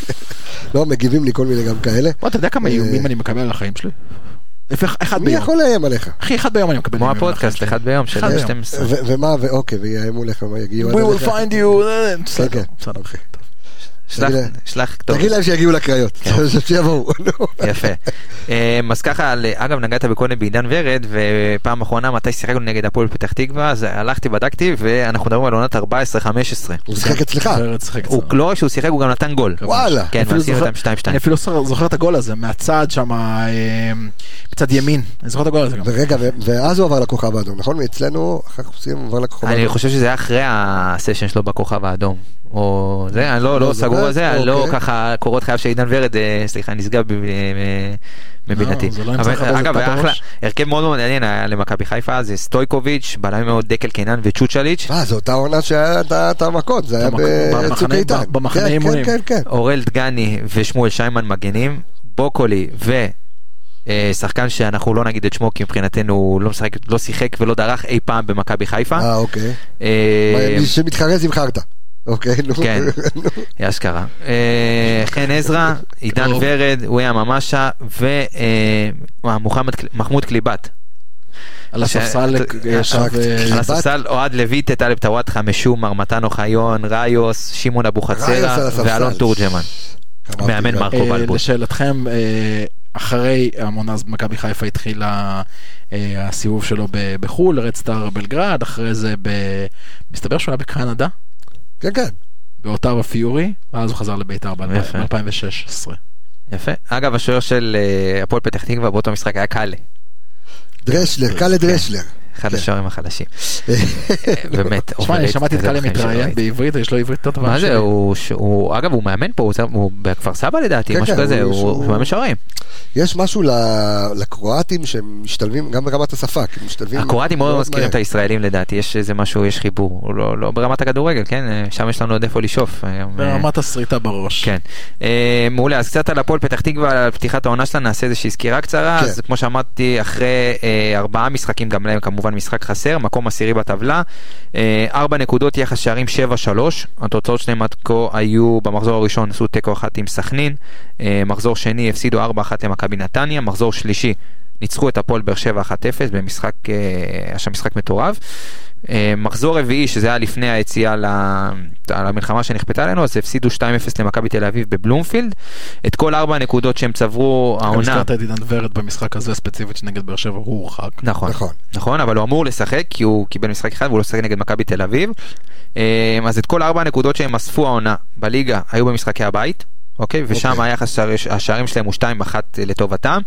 לא, מגיבים לי כל מיני גם כאלה. אתה יודע כמה איומים אני מקבל על החיים שלי? אחד מי ביום. יכול לאיים עליך? אחי, אחד ביום אני מקבל כמו הפודקאסט. אחד ביום של אחד ביום. 12. ו- ומה, ואוקיי, ויאיימו לך, מה יגיעו We will find you. בסדר, כן. בסדר. אחי. שלח, כתובת. תגיד להם שיגיעו לקריות, כן. שיבואו. יפה. אמ, אז ככה, על- אגב נגעת בקודם בעידן ורד, ופעם אחרונה מתי שיחקנו נגד הפועל פתח תקווה, אז הלכתי בדקתי, ואנחנו מדברים על עונת 14-15. הוא שיחק אצלך. ורד שיחק הוא. לא רק שהוא שיחק, הוא גם נתן גול. וואלה. כן, אותם 2-2. אני אפילו זוכר- את הגול הזה מהצד שם, אה, מצד ימין. אני זוכר את הגול הזה גם. ורגע, ו- ואז הוא עבר לכוכב האדום, נכון? מאצלנו, אחר כך הוא עבר לכוכב אני האדום. חושב שזה היה אחרי הסשן שלו בכוכב האדום. או זה, אני לא, לא לא סגור זוכר, על זה, אני לא אוקיי. ככה קורות חייו של עידן ורד, אה, סליחה, נשגב מבינתי. לא, לא אגב, אחלה. הרכב מאוד מאוד מעניין היה למכבי חיפה, זה סטויקוביץ', בלמים מאוד דקל קינן וצ'וצ'ליץ', אה, זו אותה עונה שהיה את המכות, זה היה בצוק איתן. במחנה כן, אימונים. כן, כן, כן. אורל דגני ושמואל שיימן מגנים, בוקולי שחקן שאנחנו לא נגיד את שמו כי מבחינתנו הוא לא, משחק, לא שיחק ולא דרך אי פעם במכבי חיפה. אה אוקיי. מי שמתחרז עם חרטא. אוקיי, נו. כן, אשכרה. חן עזרא, עידן ורד, וויה ממשה ומחמוד קליבת. על הספסל ישב... על הספסל אוהד לויט, טלב טוואטחה, משומר, מתן אוחיון, ראיוס, שמעון אבוחצירא ואלון תורג'מן. מאמן מרקו בלבול. לשאלתכם, אחרי המון אז מכבי חיפה התחילה הסיבוב שלו בחו"ל, רדסטאר בלגרד, אחרי זה מסתבר שהוא היה בקנדה. כן, כן. באוטאווה פיורי, ואז הוא חזר לבית"ר ב-2016. יפה. אגב, השוער של הפועל פתח תקווה באותו משחק היה קאלה. דרשלר, קאלה דרשלר. אחד כן. השוערים החלשים. באמת. תשמע, אני שמעתי את קאלה מתראיין בעברית, יש לו עברית יותר טובה. מה זה, הוא, אגב, הוא מאמן פה, הוא בכפר סבא לדעתי, כן, משהו כן, כזה, הוא מאמן שוערים. יש משהו לקרואטים שהם משתלבים גם ברמת השפה, הקרואטים מאוד מזכירים את הישראלים לדעתי, יש איזה משהו, יש חיבור, לא, לא ברמת הכדורגל, כן, שם יש לנו עוד איפה לשאוף. ברמת השריטה בראש. כן. מעולה, אז קצת על הפועל פתח תקווה, על פתיחת העונה שלה, נעשה איזושהי סקירה קצרה, אז כמו שאמרתי, אחרי ארבעה משחקים, גם להם כמובן כמובן משחק חסר, מקום עשירי בטבלה. אה, ארבע נקודות, יחס שערים 7-3. התוצאות שלהם עד כה היו במחזור הראשון עשו תיקו אחת עם סכנין, אה, מחזור שני הפסידו 4-1 למכבי נתניה, מחזור שלישי ניצחו את הפועל באר שבע 1-0 במשחק, אה, היה שם משחק מטורף. אה, מחזור רביעי, שזה היה לפני היציאה למלחמה שנכפתה עלינו, אז הפסידו 2-0 למכבי תל אביב בבלומפילד. את כל ארבע הנקודות שהם צברו, העונה... הזכרת את עידן ורד במשחק הזה ספציפית שנגד באר שבע, הוא הורחק. נכון, נכון, נכון, אבל הוא אמור לשחק, כי הוא קיבל משחק אחד והוא לא שחק נגד מכבי תל אביב. אה, אז את כל ארבע הנקודות שהם אספו העונה בליגה היו במשחקי הבית. אוקיי? ושם אוקיי. היחס השערים שלהם הוא 2-1 לטובתם.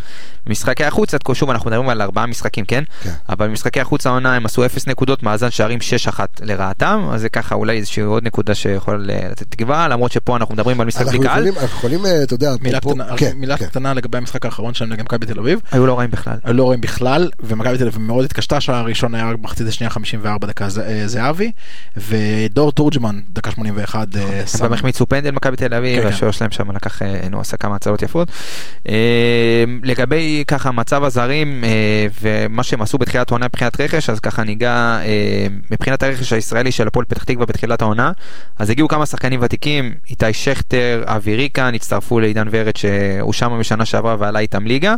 משחקי החוץ, עד כה שוב אנחנו מדברים על ארבעה משחקים, כן? כן. אבל במשחקי החוץ העונה הם עשו 0 נקודות, מאזן שערים 6-1 לרעתם, אז זה ככה אולי איזושהי עוד נקודה שיכול לתת תקווה, למרות שפה אנחנו מדברים על משחק בלי קהל. אנחנו יכולים, אה, אתה יודע, מילה, פה, קטנה, כן, מילה כן. קטנה לגבי המשחק האחרון שלהם נגד מכבי תל אביב. היו לא רעים בכלל. היו לא רעים בכלל, ומכבי תל אביב מאוד התקשתה, השער הראשון היה רק מחצית השנייה 54 דקה אה, זהבי, ודור תורג'מן, דקה 81. אה, גם החמיצו פנדל מכבי תל אביב, כן, השוער שלהם שם לקח הוא עשה כמה הצלות יפות. אה, לגבי ככה מצב הזרים אה, ומה שהם עשו בתחילת העונה מבחינת רכש, אז ככה ניגע אה, מבחינת הרכש הישראלי של הפועל פתח תקווה בתחילת העונה, אז הגיעו כמה שחקנים ותיקים, איתי שכטר, אבי ריקן, הצטרפו לעידן ורד שהוא שם בשנה שעברה ועלה איתם ליגה.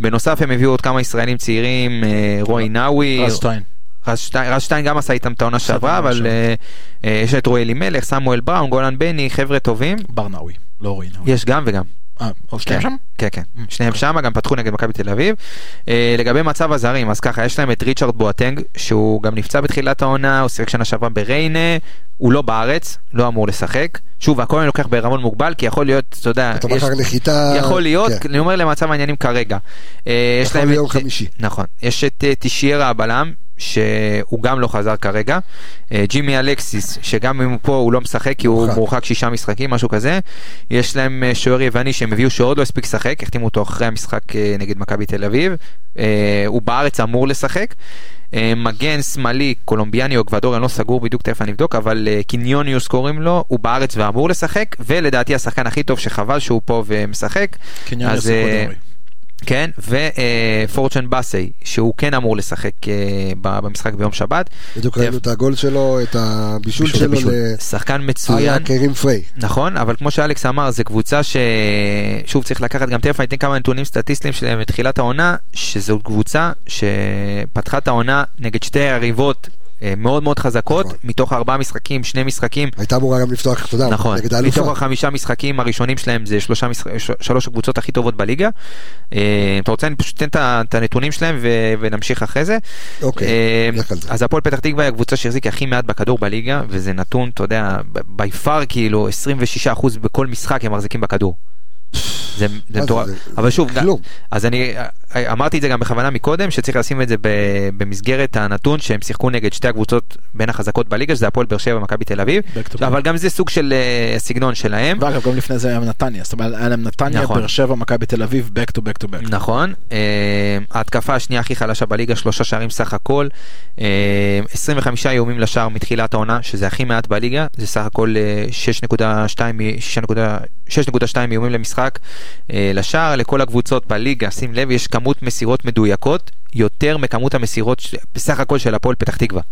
בנוסף הם הביאו עוד כמה ישראלים צעירים, רועי נאווי. רז שטיין. רז שטיין, רז שטיין גם עשה איתם את העונה שעברה, אבל uh, uh, יש את רועי אלימלך, סמואל בראון, גולן בני, חבר'ה טובים. ברנאווי. לא נאווי. יש גם וגם. אה, שניהם שם? כן, כן. Mm, שניהם שם, גם פתחו נגד מכבי תל אביב. אה, לגבי מצב הזרים, אז ככה, יש להם את ריצ'רד בואטנג, שהוא גם נפצע בתחילת העונה, הוא שיחק שנה שעברה בריינה, הוא לא בארץ, לא אמור לשחק. שוב, הכל אני לוקח בערבון מוגבל, כי יכול להיות, אתה יודע, אתה יש. יכול להיות, כן. אני אומר למצב העניינים כרגע. אה, יכול להיות יום חמישי. נכון. יש את תשיירה הבלם, שהוא גם לא חזר כרגע. אה, ג'ימי אלקסיס, שגם אם הוא פה הוא לא משחק כי הוא מורחק שישה משחקים, משהו כזה. יש להם אה, שוער יווני שהם הביאו שעוד לא הספיק לשחק, החתימו אותו אחרי המשחק אה, נגד מכבי תל אביב. הוא בארץ אמור לשחק. מגן שמאלי, קולומביאני או אקוודורי, אני לא סגור בדיוק, תכף אני אבדוק, אבל קיניוניוס קוראים לו, הוא בארץ ואמור לשחק, ולדעתי השחקן הכי טוב שחבל שהוא פה ומשחק. קיניוניוס אקוודורי. כן, ופורצ'ן באסי, שהוא כן אמור לשחק uh, במשחק ביום שבת. בדיוק ראינו את הגול שלו, את הבישול שלו. שחקן מצוין. קרים פריי. נכון, אבל כמו שאלכס אמר, זו קבוצה ששוב צריך לקחת גם תכף, אני אתן כמה נתונים סטטיסטיים שלהם מתחילת העונה, שזו קבוצה שפתחה את העונה נגד שתי יריבות אה, מאוד מאוד חזקות, נכון. מתוך ארבעה משחקים, שני משחקים. הייתה אמורה גם לפתוח, אתה יודע, נכון, נגד האלופה. מתוך החמישה משחקים הראשונים שלהם זה שלושה משחק, שלוש הקבוצות הכי טובות בליגה. אה, אתה רוצה, אני פשוט אתן את הנתונים שלהם ו, ונמשיך אחרי זה. אוקיי, אה, אז הפועל פתח תקווה היא הקבוצה שהחזיקה הכי מעט בכדור בליגה, וזה נתון, אתה יודע, בי פאר כאילו 26% בכל משחק הם מחזיקים בכדור. זה מטורף, אבל שוב, אז אני, אמרתי את זה גם בכוונה מקודם, שצריך לשים את זה במסגרת הנתון שהם שיחקו נגד שתי הקבוצות בין החזקות בליגה, שזה הפועל באר שבע ומכבי תל אביב, אבל גם זה סוג של uh, סגנון שלהם. ואגב, גם לפני זה היה נתניה, זאת אומרת, היה להם נתניה, נכון. באר שבע, מכבי תל אביב, back to back to back. נכון, uh, ההתקפה השנייה הכי חלשה בליגה, שלושה שערים סך הכל, uh, 25 איומים לשער מתחילת העונה, שזה הכי מעט בליגה, זה סך הכל 6.2 איומים למשחק לשער, לכל הקבוצות בליגה, שים לב, יש כמות מסירות מדויקות יותר מכמות המסירות בסך הכל של הפועל פתח תקווה.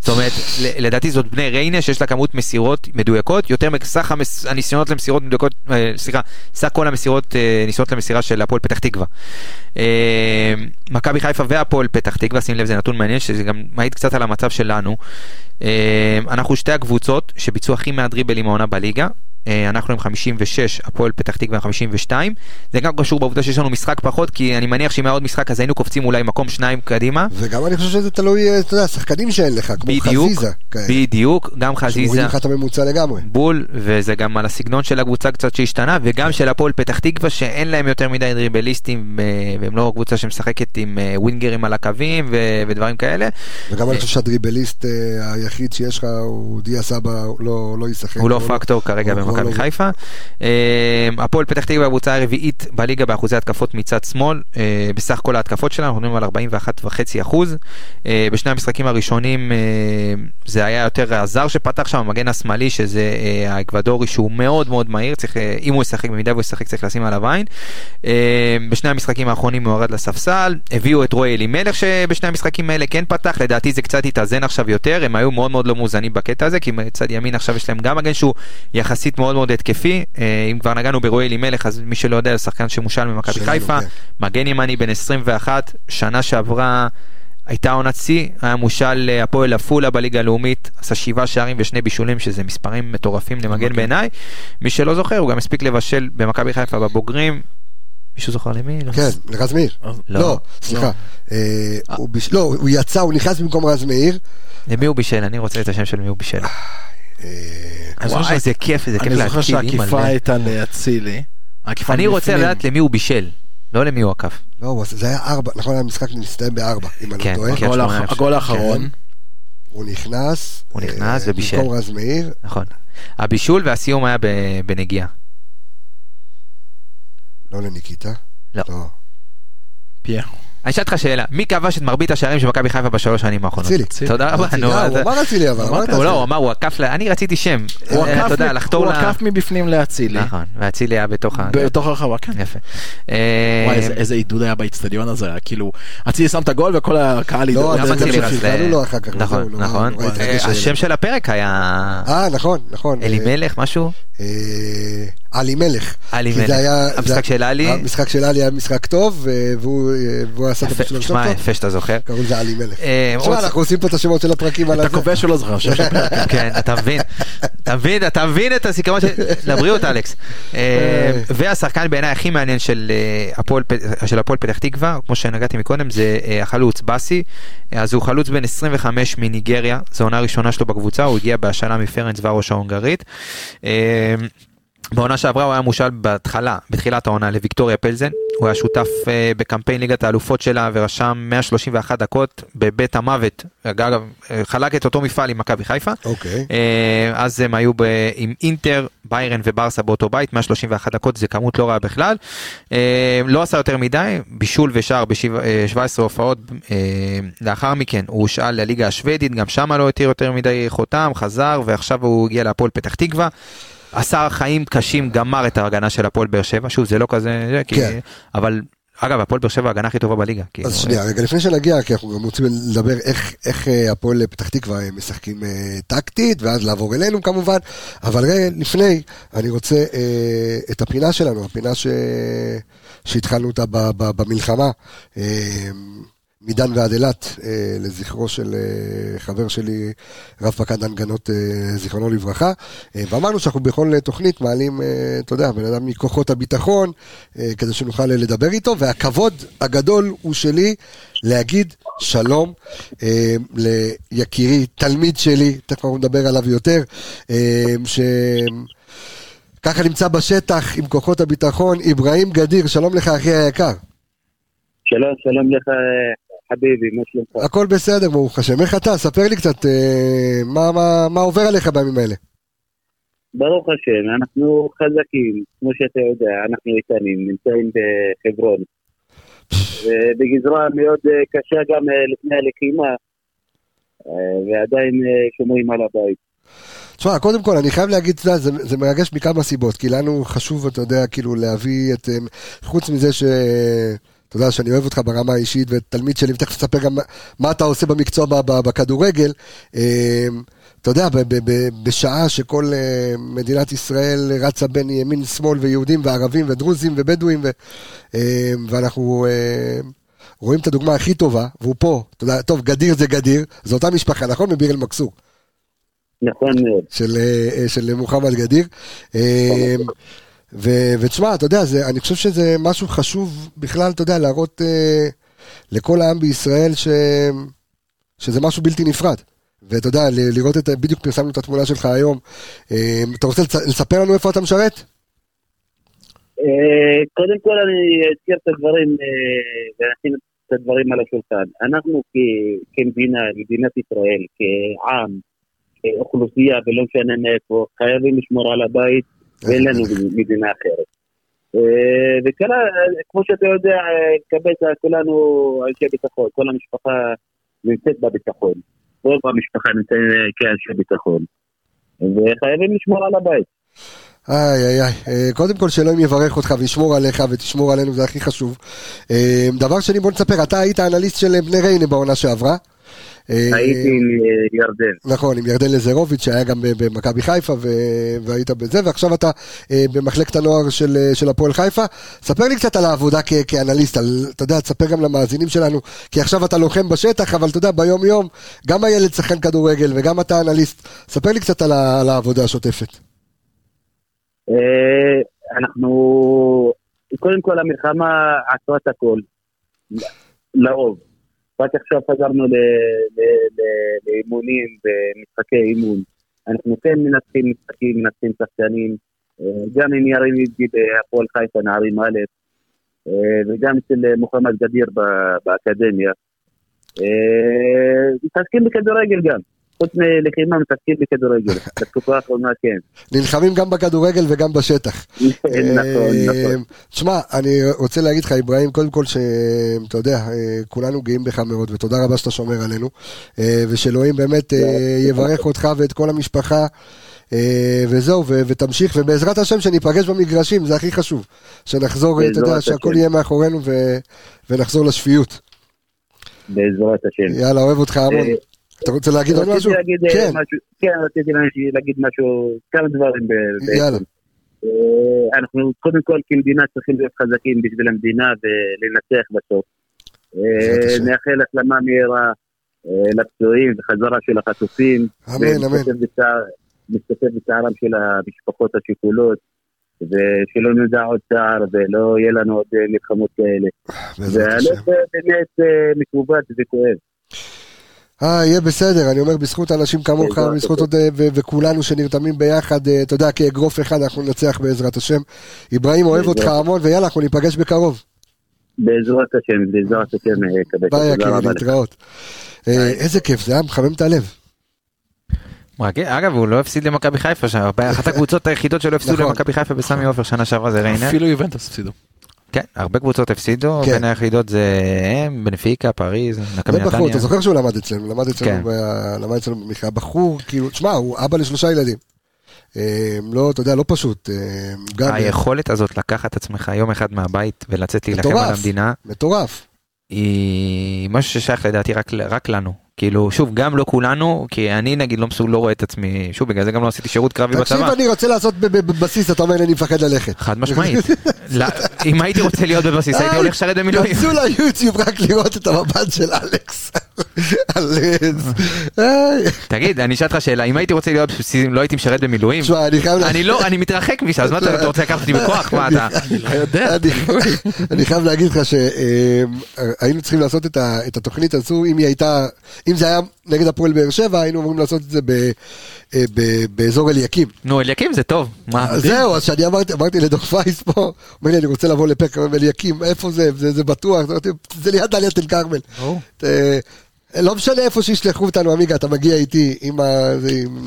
זאת אומרת, לדעתי זאת בני ריינה שיש לה כמות מסירות מדויקות יותר מסך המס... הניסיונות למסירות מדויקות, אה, סליחה, סך כל המסירות, אה, ניסיונות למסירה של הפועל פתח תקווה. אה, מכבי חיפה והפועל פתח תקווה, שים לב זה נתון מעניין שזה גם מעיד קצת על המצב שלנו. אנחנו שתי הקבוצות שביצעו הכי מעט העונה בליגה, אה, אנחנו עם 56, הפועל פתח תקווה עם 52. זה גם קשור בעובדה שיש לנו משחק פחות, כי אני מניח שאם היה עוד משחק אז היינו קופצים אולי מקום שניים קדימה. וגם אני חושב שזה תלוי, אה, אתה יודע, שחקנים שאין לך, כמו בדיוק, חזיזה. בדיוק, גם חזיזה. שמורידים לך את הממוצע לגמרי. בול, וזה גם על הסגנון של הקבוצה קצת שהשתנה, וגם של הפועל פתח תקווה שאין להם יותר מדי דריבליסטים, אה, והם לא קבוצה שמשחקת עם ווינגרים על הקווים ודברים כאלה. וגם אני חושב שהדריבליסט היחיד שיש לך הוא דיה סבא, לא, לא ישחק. הוא לא פקטור כרגע במכבי חיפה. אה, הפועל פתח תקווה הקבוצה הרביעית בליגה באחוזי התקפות מצד שמאל, אה, בסך כל ההתקפות שלנו, אנחנו מדברים על 41.5 אחוז. אה, בשני המשחקים הראשונים זה היה יותר הזר שפתח שם, המגן השמאלי, שזה האקוודורי שהוא מאוד מאוד מהיר, צריך, אם הוא ישחק, במידה והוא ישחק צריך לשים עליו עין. בשני המשחקים האחרונים הוא יורד לספסל, הביאו את רועי אלימלך שבשני המשחקים האלה כן פתח, לדעתי זה קצת התאזן עכשיו יותר, הם היו מאוד מאוד לא מאוזנים בקטע הזה, כי מצד ימין עכשיו יש להם גם מגן שהוא יחסית מאוד מאוד התקפי, אה, אם כבר נגענו ברועי אלימלך, אז מי שלא יודע, שחקן שמושל ממכבי חיפה, כן. מגן ימני בן 21, שנה שעברה הייתה עונת שיא, היה מושל אה, הפועל עפולה בליגה הלאומית, עשה שבעה שערים ושני בישולים, שזה מספרים מטורפים למגן. בעיניי. מי שלא זוכר, הוא גם הספיק לבשל במכבי חיפה בבוגרים. מישהו זוכר למי? לא. כן, לרז מאיר. לא. לא, סליחה. לא. אה, לא, הוא יצא, הוא נכנס במקום רז מאיר. למי הוא בישל? אני רוצה את השם של מי הוא בישל. וואי, איזה כיף, איזה כיף להקפיד. אני זוכר שהעקיפה הייתה לאצילי. אני רוצה לדעת למי הוא בישל. לא למי הוא עקף. לא, זה היה ארבע, נכון, המשחק נסתיים בארבע, אם אני לא כן, טועה. הגול האחרון. הוא נכנס. הוא נכנס ובישל. במקום רז מאיר. נכון. הבישול והסיום היה בנגיעה. לא לניקיטה. לא. לא. אני אשאל אותך שאלה, מי כבש את מרבית השערים של מכבי חיפה בשלוש שנים האחרונות? אצילי. תודה רבה. הוא אמר אצילי אבל, אמרת הוא לא, הוא אמר, הוא עקף, אני רציתי שם. הוא עקף מבפנים לאצילי. נכון, ואצילי היה בתוך ה... בתוך הרחבה, כן. יפה. וואי, איזה עידוד היה באיצטדיון הזה, כאילו, אצילי שם את הגול וכל הקהל עידוד. לא, גם אצילי אחר כך. נכון, נכון. השם של הפרק היה... אה, נכון, נכון. אלימלך, משהו? עלי מלך. עלי מלך. המשחק של עלי. המשחק של עלי היה משחק טוב, והוא עשה את הפשוט טוב. יפה שאתה זוכר. קראו לזה עלי מלך. אה, תשמע, אנחנו עושים פה את השמות של הפרקים על הזה. אתה כובש או לא זוכר? כן, אתה מבין. אתה מבין, אתה מבין את הסיכרון של... לבריאות, אלכס. אה, והשחקן בעיניי הכי מעניין של אה, הפועל פתח תקווה, כמו שנגעתי מקודם, זה החלוץ באסי. אז הוא חלוץ בן 25 מניגריה, זו עונה ראשונה שלו בקבוצה, הוא הגיע בהשאלה מפרנס ורוש ההונגרית. בעונה שעברה הוא היה מושל בהתחלה, בתחילת העונה לוויקטוריה פלזן, הוא היה שותף uh, בקמפיין ליגת האלופות שלה ורשם 131 דקות בבית המוות, אגב, אה, חלק את אותו מפעל עם מכבי חיפה. אוקיי. Okay. Uh, אז הם היו ב, עם אינטר, ביירן וברסה באותו בית, 131 דקות זה כמות לא רעה בכלל. Uh, לא עשה יותר מדי, בישול ושער ב-17 הופעות, uh, לאחר מכן הוא הושאל לליגה השוודית, גם שם לא התיר יותר מדי חותם, חזר ועכשיו הוא הגיע להפועל פתח תקווה. עשה חיים קשים, גמר את ההגנה של הפועל באר שבע, שוב זה לא כזה, כן. כי, אבל אגב הפועל באר שבע ההגנה הכי טובה בליגה. אז שנייה, רגע לפני שנגיע, כי אנחנו גם רוצים לדבר איך, איך אה, הפועל פתח תקווה משחקים אה, טקטית, ואז לעבור אלינו כמובן, אבל רגע לפני, אני רוצה אה, את הפינה שלנו, הפינה ש... שהתחלנו אותה ב, ב, במלחמה. אה, מדן ועד אילת, אה, לזכרו של אה, חבר שלי, רב פקד הנגנות, אה, זיכרונו לברכה. אה, ואמרנו שאנחנו בכל תוכנית מעלים, אה, אתה יודע, בן אדם מכוחות הביטחון, אה, כדי שנוכל לדבר איתו, והכבוד הגדול הוא שלי להגיד שלום אה, ליקירי, תלמיד שלי, תכף אנחנו נדבר עליו יותר, אה, ש... ככה נמצא בשטח עם כוחות הביטחון, אברהים גדיר, שלום לך אחי היקר. שלום, שלום לך חביבי, מה שלומך? הכל בסדר, ברוך השם. איך אתה? ספר לי קצת אה, מה, מה, מה עובר עליך בימים האלה. ברוך השם, אנחנו חזקים, כמו שאתה יודע, אנחנו איתנים, נמצאים בחברון. בגזרה מאוד אה, קשה גם אה, לפני הלחימה, ועדיין שומרים על הבית. תשמע, קודם כל, אני חייב להגיד, אתה יודע, זה, זה מרגש מכמה סיבות, כי לנו חשוב, אתה יודע, כאילו, להביא את... חוץ מזה ש... אתה יודע שאני אוהב אותך ברמה האישית, ותלמיד שלי, ותכף תספר גם מה אתה עושה במקצוע בכדורגל. אמ, אתה יודע, בשעה שכל אה, מדינת ישראל רצה בין ימין, שמאל, ויהודים, וערבים, ודרוזים, ובדואים, אמ, ואנחנו אה, רואים את הדוגמה הכי טובה, והוא פה, אתה יודע, טוב, גדיר זה גדיר, זו אותה משפחה, נכון? מביר אל-מכסור. נכון מאוד. של, אה, של מוחמד גדיר. ותשמע, אתה יודע, זה, אני חושב שזה משהו חשוב בכלל, אתה יודע, להראות אה, לכל העם בישראל ש, שזה משהו בלתי נפרד. ואתה יודע, לראות את, בדיוק פרסמנו את התמונה שלך היום. אה, אתה רוצה לספר לנו איפה אתה משרת? אה, קודם כל אני אזכיר את הדברים אה, ונשים את הדברים על השולחן. אנחנו כמדינה, מדינת ישראל, כעם, כאוכלוסייה, ולא משנה מאיפה, חייבים לשמור על הבית ואין לנו מדינה אחרת. אה, וכמו שאתה יודע, קבצה, כולנו אנשי ביטחון, כל המשפחה נמצאת בביטחון. רוב המשפחה נמצאת כאנשי ביטחון. וחייבים לשמור על הבית. איי איי איי, אה, קודם כל שאלוהים יברך אותך וישמור עליך ותשמור עלינו, זה הכי חשוב. אה, דבר שני, בוא נספר, אתה היית אנליסט של בני ריינה בעונה שעברה. הייתי עם אה, ירדן. נכון, עם ירדן לזרוביץ' שהיה גם במכבי חיפה והיית בזה, ועכשיו אתה אה, במחלקת הנוער של, אה, של הפועל חיפה. ספר לי קצת על העבודה כ- כאנליסט, על, אתה יודע, תספר גם למאזינים שלנו, כי עכשיו אתה לוחם בשטח, אבל אתה יודע, ביום יום, גם הילד שחקן כדורגל וגם אתה אנליסט. ספר לי קצת על, ה- על העבודה השוטפת. אנחנו, קודם כל המלחמה עשו את הכל, לרוב. רק עכשיו חזרנו לאימונים ומשחקי אימון. אנחנו כן מנצחים משחקים, מנצחים שחקנים, אה, גם עם יריב ידידי בהפועל חיפה נערים א', אה, וגם אצל מוחמד גדיר באקדמיה. אה, מתעסקים בכדורגל גם. חוץ מלחימה מתעסקים בכדורגל, בתקופה האחרונה כן. נלחמים גם בכדורגל וגם בשטח. נכון, נכון. תשמע, אני רוצה להגיד לך, אברהים, קודם כל שאתה יודע, אה, כולנו גאים בך מאוד, ותודה רבה שאתה שומר עלינו, אה, ושאלוהים באמת אה, יברך אותך ואת כל המשפחה. וזהו, ותמשיך, ובעזרת השם שניפגש במגרשים, זה הכי חשוב. שנחזור, אתה יודע, שהכל יהיה מאחורינו ונחזור לשפיות. בעזרת השם. יאללה, אוהב אותך המון. אתה רוצה להגיד עוד משהו? להגיד אה, כן. משהו? כן, רציתי להגיד משהו, כמה דברים יאללה. אה, אנחנו קודם כל כמדינה צריכים להיות חזקים בשביל המדינה ולנצח בסוף. אה, נאחל החלמה מהירה לפצועים וחזרה של החטופים. אמן, אמן. משתתף בצערם של המשפחות השכולות. ושלא נדע עוד צער ולא יהיה לנו עוד מלחמות כאלה. והלב באמת מכובד וכואב. אה, יהיה בסדר, אני אומר, בזכות אנשים כמוך, בזכות עוד, אה, וכולנו שנרתמים ביחד, אה, אתה יודע, כאגרוף אחד אנחנו ננצח בעזרת השם. אברהים, אוהב אותך המון, ויאללה, אנחנו ניפגש בקרוב. בעזרת השם, בעזרת השם, אה, קבל. ביי, יקירי, להתראות. איזה כיף, זה היה מחמם את הלב. אגב הוא לא הפסיד למכבי חיפה שם, אחת הקבוצות היחידות שלא הפסידו נכון. למכבי חיפה בסמי עופר שנה שעברה זה ריינה. אפילו יובנטוס הפסידו. כן, הרבה קבוצות הפסידו, כן. בין היחידות זה הם, בנפיקה, פריז, נקבי נתניה. בחור, אתה זוכר שהוא למד אצלנו, למד אצלנו, כן. למד אצלנו במכלל בחור, כאילו, תשמע, הוא אבא לשלושה ילדים. אה, לא, אתה יודע, לא פשוט. אה, גם... היכולת הזאת לקחת עצמך יום אחד מהבית ולצאת להילחם על המדינה. מטורף. היא משהו ששייך לדעתי רק, רק לנו. כאילו שוב גם לא כולנו כי אני נגיד לא מסוג לא רואה את עצמי שוב בגלל זה גם לא עשיתי שירות קרבי בצבא. תקשיב אני רוצה לעשות בבסיס אתה אומר אני מפחד ללכת. חד משמעית. אם הייתי רוצה להיות בבסיס הייתי הולך לשרת במילואים. כנסו ליוטיוב רק לראות את המבט של אלכס. תגיד אני אשאל אותך שאלה אם הייתי רוצה להיות בבסיס לא הייתי משרת במילואים. אני לא אני מתרחק משם אז מה אתה רוצה לקחת אותי בכוח מה אתה. אני חייב להגיד לך שהיינו צריכים לעשות את התוכנית הזו אם היא הייתה אם זה היה נגד הפועל באר שבע, היינו אמורים לעשות את זה באזור אליקים. נו, אליקים זה טוב. מה? זהו, אז שאני אמרתי לדור פייס פה, אומר לי, אני רוצה לבוא לפרק אליקים, איפה זה? זה בטוח, זה ליד דליית אל כרמל. לא משנה איפה שישלחו אותנו, עמיגה, אתה מגיע איתי עם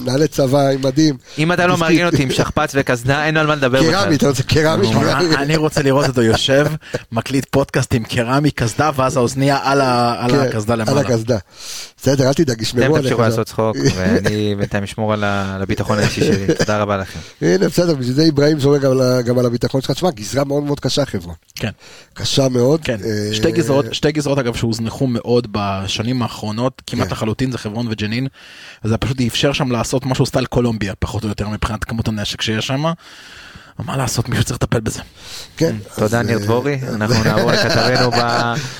נעלי צבא, עם מדים. אם אתה לא מארגן אותי עם שכפ"ץ וקסדה, אין על מה לדבר בכלל. קרמי, אתה רוצה קרמי? אני רוצה לראות אותו יושב, מקליט פודקאסט עם קרמי, קסדה, ואז האוזניה על כן, הקסדה למעלה. על הקסדה. בסדר, אל תדאג, ישמרו עליך. אתם תמשיכו לעשות צחוק, ואני בינתיים אשמור על הביטחון האישי שלי. תודה רבה לכם. הנה, בסדר, בשביל זה אברהים שומר גם על הביטחון שלך. תשמע, גזרה מאוד מאוד קשה, חבר'ה. כן. קשה מאוד. כן. אה, שתי גזרות, אגב, שהוזנחו מאוד בשנים האחרונות, כמעט כן. לחלוטין, זה חברון וג'נין. וזה פשוט אפשר שם לעשות משהו סטייל קולומביה, פחות או יותר, מבחינת כמות הנשק שיש שם. מה לעשות, מישהו צריך לטפל בזה. כן. תודה ניר אה, דבורי, אנחנו נעבור לכתבנו ב...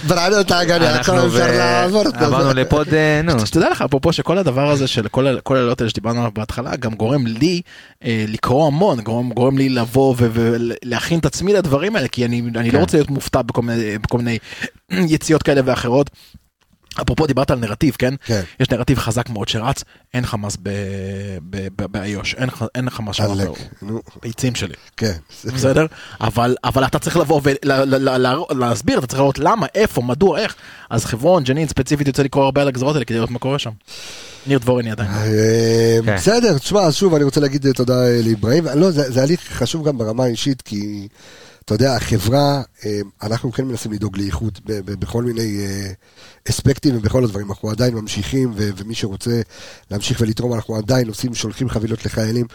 ברעיונות האגני, עכשיו אפשר לעבור את זה. עברנו לפוד, אה, נו. שתדע לך, אפרופו שכל הדבר הזה של כל הלילות האלה שדיברנו עליו בהתחלה, גם גורם לי אה, לקרוא המון, גורם לי לבוא ולהכין את עצמי לדברים האלה, כי אני לא כן. רוצה להיות מופתע בכל מיני יציאות כאלה ואחרות. אפרופו דיברת על נרטיב, כן? כן. יש נרטיב חזק מאוד שרץ, אין חמאס באיו"ש, אין, אין חמאס שם ביצים שלי. כן. בסדר? אבל, אבל אתה צריך לבוא ולהסביר, אתה צריך לראות למה, איפה, מדוע, איך. אז חברון, ג'נין ספציפית יוצא לקרוא הרבה על הגזרות האלה כדי לראות מה קורה שם. ניר דבורני עדיין. אה, כן. בסדר, תשמע, שוב אני רוצה להגיד תודה לאברהים. לא, זה הליך חשוב גם ברמה האישית, כי... אתה יודע, החברה, אה, אנחנו כן מנסים לדאוג לאיכות בכל מיני אה, אספקטים ובכל הדברים. אנחנו עדיין ממשיכים, ומי שרוצה להמשיך ולתרום, אנחנו עדיין עושים, שולחים חבילות לחיילים.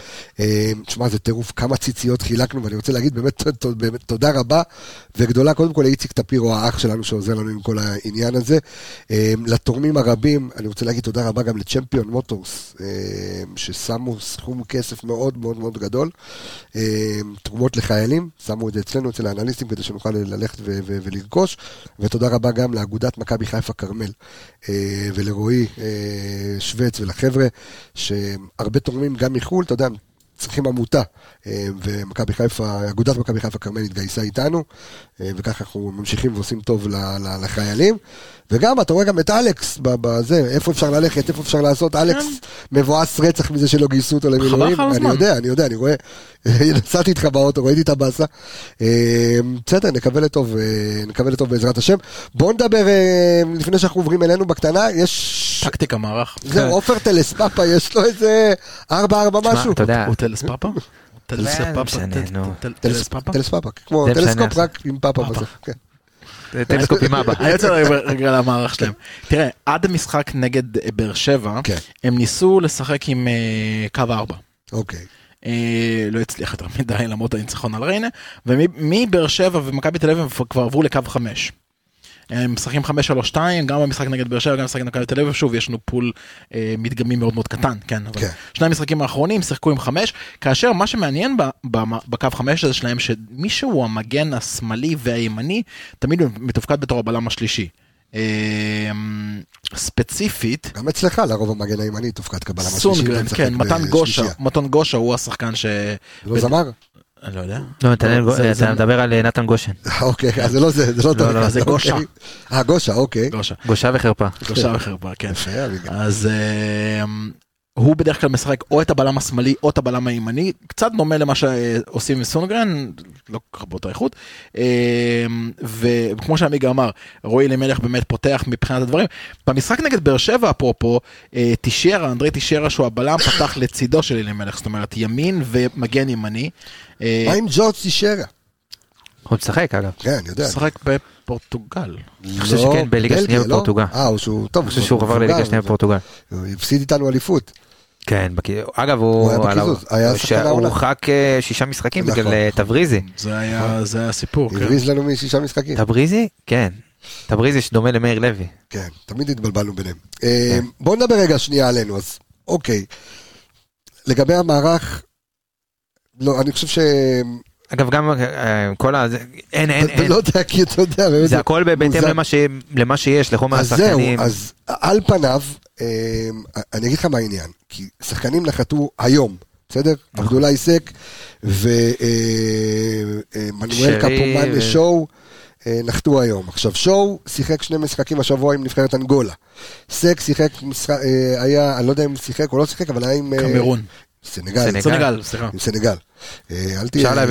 אה, תשמע, זה טירוף, כמה ציציות חילקנו, ואני רוצה להגיד באמת, באמת תודה רבה וגדולה, קודם כל לאיציק טפירו, האח שלנו שעוזר לנו עם כל העניין הזה. לתורמים הרבים, אני רוצה להגיד תודה רבה גם לצ'מפיון מוטורס, ששמו סכום כסף מאוד מאוד מאוד גדול. תרומות לחיילים, שמו את זה אצלנו. אצלנו, אצל האנליסטים, כדי שנוכל ללכת ולרכוש. ותודה רבה גם לאגודת מכבי חיפה כרמל אה, ולרועי אה, שווץ ולחבר'ה, שהרבה תורמים גם מחו"ל, אתה יודע, צריכים עמותה, אה, ומכבי חיפה, אגודת מכבי חיפה כרמל התגייסה איתנו, אה, וככה אנחנו ממשיכים ועושים טוב לחיילים. וגם, אתה רואה גם את אלכס בזה, איפה אפשר ללכת, איפה אפשר לעשות, אלכס כן. מבואס רצח מזה שלא גייסו אותו למילואים. אני יודע, אני יודע, אני רואה, נסעתי איתך באוטו, ראיתי את הבאסה. אה, בסדר, נקווה לטוב, נקווה לטוב בעזרת השם. בואו נדבר, לפני שאנחנו עוברים אלינו בקטנה, יש... טקטיקה מערך. זהו, כן. עופר טלספאפה, יש לו איזה 4-4 משהו. אתה יודע. הוא טלספאפה? טלספאפה, כמו טלסקופ רק עם פאפה בסוף. כן. טלסקופ עם אבא. אני רוצה רגע למערך שלהם. תראה, עד המשחק נגד באר שבע, כן. הם ניסו לשחק עם אה, קו 4. אוקיי. אה, לא הצליח יותר מדי למרות הניצחון על ריינה, ומבאר שבע ומכבי תל אביב כבר עברו לקו 5. הם משחקים 5-3-2, גם במשחק נגד באר שבע, גם במשחק נגד תל אביב, שוב, יש לנו פול אה, מדגמי מאוד מאוד קטן, כן, אבל כן. שני המשחקים האחרונים שיחקו עם 5, כאשר מה שמעניין בקו 5 הזה שלהם, שמישהו המגן השמאלי והימני, תמיד מתופקד בתור הבלם השלישי. אה, ספציפית. גם אצלך לרוב המגן הימני תופקד השלישי. סונגרן, כן, מתן גושה, מתן גושה הוא השחקן ש... לא זמר? אני לא יודע. לא, אתה מדבר על אה, נתן גושן. אוקיי, אז זה לא זה, זה לא טוב. לא, לא, זה גושה. אוקיי. אה, גושה, אוקיי. גושה וחרפה. גושה וחרפה, כן. אז הוא בדרך כלל משחק או את הבלם השמאלי או את הבלם הימני, קצת דומה למה שעושים עם סונגרן, לא כל כך באותה איכות. אמ, וכמו שעמיגה אמר, רועי אלימלך באמת פותח מבחינת הדברים. במשחק נגד באר שבע, אפרופו, אה, טישרה, אנדרי טישרה שהוא הבלם, פתח לצידו של אלימלך, זאת אומרת ימין ומגן ימני. אה, מה עם ג'ורג' טישרה? הוא משחק אגב. כן, אני יודע. משחק בפורטוגל. אני חושב שכן, בליגה שנייה לא? בפורטוגל. אה, הוא שהוא טוב. אני חושב שהוא עבר לליגה שנייה בפורטוגל. הוא הפסיד איתנו אליפות. כן, אגב, הוא הורחק אה, שישה משחקים בגלל נכון. אה, תבריזי. זה היה הסיפור. כן. הבריז לנו משישה משחקים. תבריזי? כן. תבריזי שדומה למאיר לוי. כן, תמיד התבלבלנו ביניהם. אה, כן. בואו נדבר רגע שנייה עלינו, אז אוקיי. לגבי המערך, לא, אני חושב ש... אגב, גם כל ה... אין, אין, אין. לא יודע, כי אתה יודע, זה הכל בהתאם למה שיש, לחומר השחקנים. אז זהו, אז על פניו, אני אגיד לך מה העניין. כי שחקנים נחתו היום, בסדר? נכון. עבדולאי סק ומנואל קפומן לשואו. אה, נחתו היום. עכשיו, שואו שיחק שני משחקים השבוע עם נבחרת אנגולה. סק שיחק, משחק, אה, היה, אני לא יודע אם שיחק או לא שיחק, אבל היה עם... קמרון. סנגל. סנגל, סליחה. עם סנגל. אל תהיה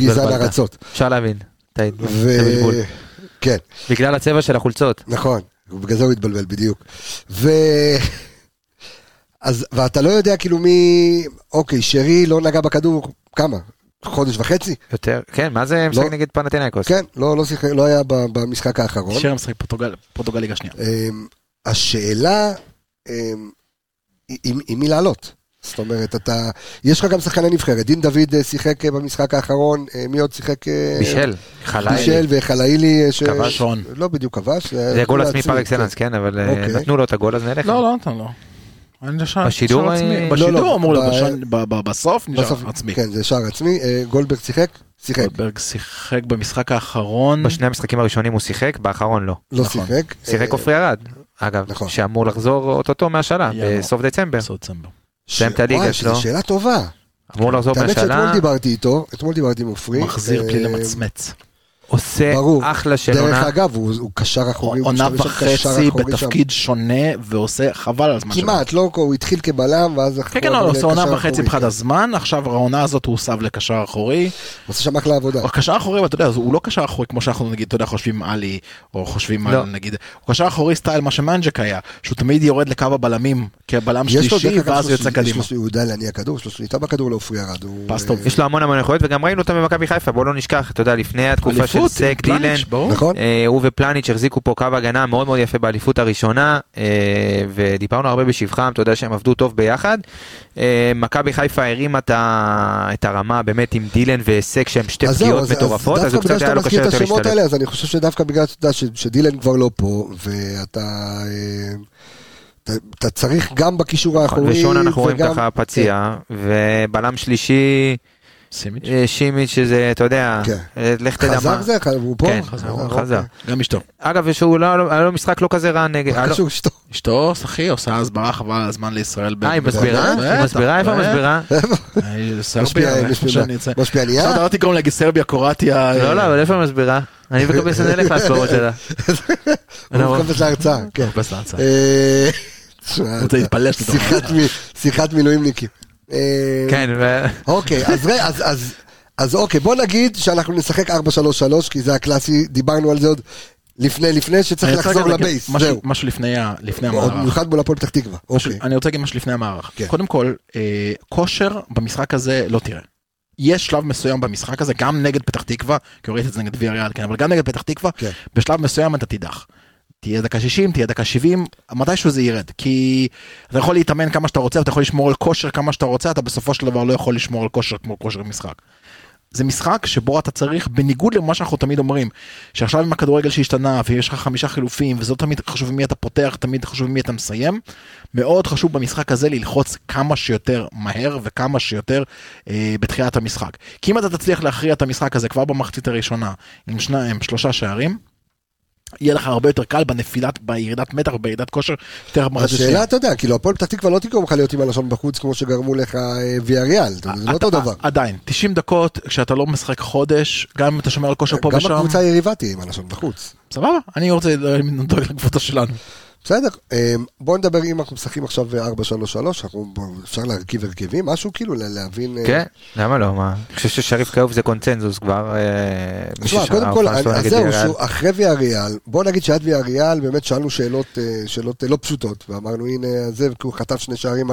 גזען ארצות. אפשר להבין. כן. בגלל הצבע של החולצות. נכון, בגלל זה הוא התבלבל בדיוק. ו... אז, ואתה לא יודע כאילו מי, אוקיי, שרי לא נגע בכדור, כמה? חודש וחצי? יותר, כן, מה זה משחק לא, נגד פנתנקוס? כן, לא, לא, שיחק, לא היה במשחק האחרון. שרי משחק פורטוגל, פורטוגל ליגה שנייה. אמ, השאלה, אמ, עם, עם מי לעלות? זאת אומרת, אתה, יש לך גם שחקני נבחרת, דין דוד אה, שיחק אה, במשחק האחרון, אה, מי עוד שיחק? מישל, חלאילי. מישל וחלאילי. כבש הון. לא בדיוק כבש. זה גול עצמי פר אקסלנס, כן, אבל אוקיי. נתנו לו את הגול אז נלך. לא, לא נתנו לו. בשידור בשידור לא, לא, אמור להיות, בסוף נשאר עצמי. כן, זה שער עצמי. גולדברג שיחק? שיחק. גולדברג שיחק במשחק האחרון. בשני המשחקים הראשונים הוא שיחק, באחרון לא. לא נכון. שיחק. שיחק עופרי ארד, אגב, נכון. שאמור לחזור אוטוטו מהשאלה, בסוף דצמבר. בסוף דצמבר. סיים את הליגה שלו. זו שאלה טובה. אמור לחזור מהשאלה. האמת שאתמול דיברתי איתו, אתמול דיברתי עם עופרי. מחזיר בלי אה, למצמץ. עושה ברור. אחלה של עונה. דרך אגב, הוא, הוא קשר אחורי. עונה וחצי בתפקיד שם. שונה ועושה חבל על הזמן שלו. כמעט, לא, הוא התחיל כבלם ואז... כן, כן, לא, הוא עושה עונה וחצי מבחינת הזמן, עכשיו העונה הזאת הוא הוסב לקשר אחורי. הוא עושה שם אחלה עבודה. הוא קשר אחורי, אתה יודע, הוא לא קשר אחורי כמו שאנחנו נגיד, אתה יודע, חושבים עלי, או חושבים לא. על נגיד, הוא קשר אחורי סטייל מה שמנג'ק היה, שהוא תמיד יורד לקו הבלמים כבלם שלישי, ואז הוא יוצא קדימה. הוא יודע להניע כדור, יש לו שליטה בכדור לעופרי ארד. יש לו המון המון יכולות, וגם ראינו אותו במכבי חיפה, בואו לא נשכח, אתה יודע, לפני התקופה של סק, דילן. נכון. אה, הוא ופלניץ' החזיקו פה קו הגנה מאוד מאוד יפה באליפות הראשונה, אה, ודיברנו הרבה בשבחם, אתה יודע שהם עבדו טוב ביחד. אה, מכבי חיפה הרימה את הרמה באמת עם דילן והיסק שהם שתי פגיעות מטורפות, אז הוא קצת היה לו קשה יותר להשתלט. אז אני חושב שדווקא בגלל שדילן כבר לא פה, ואתה... אתה צריך גם בקישור נכון, האחורי, ושון אנחנו רואים ככה פציע, כן. ובלם שלישי, סימיץ'? אה, שימיץ' שזה, אתה יודע, כן. אה, לך תדע מה. חזר זה? הוא פה? כן, הוא חזר. גם אשתו. אגב, שהוא לא, היה לו משחק לא כזה רע נגד... מה קשור אשתו? אשתו, אחי, עושה הסברה חבל הזמן לישראל. אה, היא מסבירה? היא מסבירה? איפה מסבירה? סרביה, משפיע עלייה? עכשיו דעתי קוראים להגיד סרביה, קורטיה. לא, לא, אבל איפה היא מסבירה? אני מקבל סנדלך להסברות שלה. הוא מקבל להרצאה, כן. מקבל להרצאה. אה, רוצה להתפלש. שיחת מילואימניקים. אה, כן, ו... אוקיי, אז, אז, אז, אז אוקיי, בוא נגיד שאנחנו נשחק 4-3-3, כי זה הקלאסי, דיברנו על זה עוד לפני, לפני שצריך לחזור לבייס, זהו. משהו לפני, לפני המערך. במיוחד מול הפועל פתח תקווה, אוקיי. אני רוצה להגיד משהו לפני המערך. כן. קודם כל, אה, כושר במשחק הזה לא תראה. יש שלב מסוים במשחק הזה, גם נגד פתח תקווה, כי ראיתי את זה נגד ויאריאל, כן, אבל גם נגד פתח תקווה, כן. בשלב מסוים אתה תידח. תהיה דקה 60, תהיה דקה 70, מתישהו זה ירד. כי אתה יכול להתאמן כמה שאתה רוצה, אתה יכול לשמור על כושר כמה שאתה רוצה, אתה בסופו של דבר לא יכול לשמור על כושר כמו כושר משחק. זה משחק שבו אתה צריך, בניגוד למה שאנחנו תמיד אומרים, שעכשיו עם הכדורגל שהשתנה ויש לך חמישה חילופים וזה לא תמיד חשוב מי אתה פותח, תמיד חשוב מי אתה מסיים, מאוד חשוב במשחק הזה ללחוץ כמה שיותר מהר וכמה שיותר אה, בתחילת המשחק. כי אם אתה תצליח להכריע את המשחק הזה כבר במחצית הראשונה עם שניים, שלושה שערים, יהיה לך הרבה יותר קל בנפילת, בירידת מתח ובירידת כושר. השאלה, אתה יודע, כאילו הפועל פתח תקווה לא תגרום לך להיות עם הלשון בחוץ כמו שגרמו לך אה, ויאריאל, זה לא אותו דבר. עדיין, 90 דקות כשאתה לא משחק חודש, גם אם אתה שומר על כושר פה ושם. גם הקבוצה היריבה תהיה עם הלשון בחוץ. סבבה, אני רוצה לדאוג לקבוצה שלנו. בסדר, אמ, בוא נדבר אם אנחנו משחקים עכשיו 4-3-3, אפשר להרכיב הרכבים, משהו כאילו להבין... אה, כן, למה לא, מה? אני חושב ששריף כאוב זה קונצנזוס כבר. אה, תשמע, קודם כל, אז זהו, אחרי ויאריאל, בוא נגיד שעד ויאריאל באמת שאלנו שאלות אה, לא פשוטות, ואמרנו הנה זה, כי הוא חטף שני שערים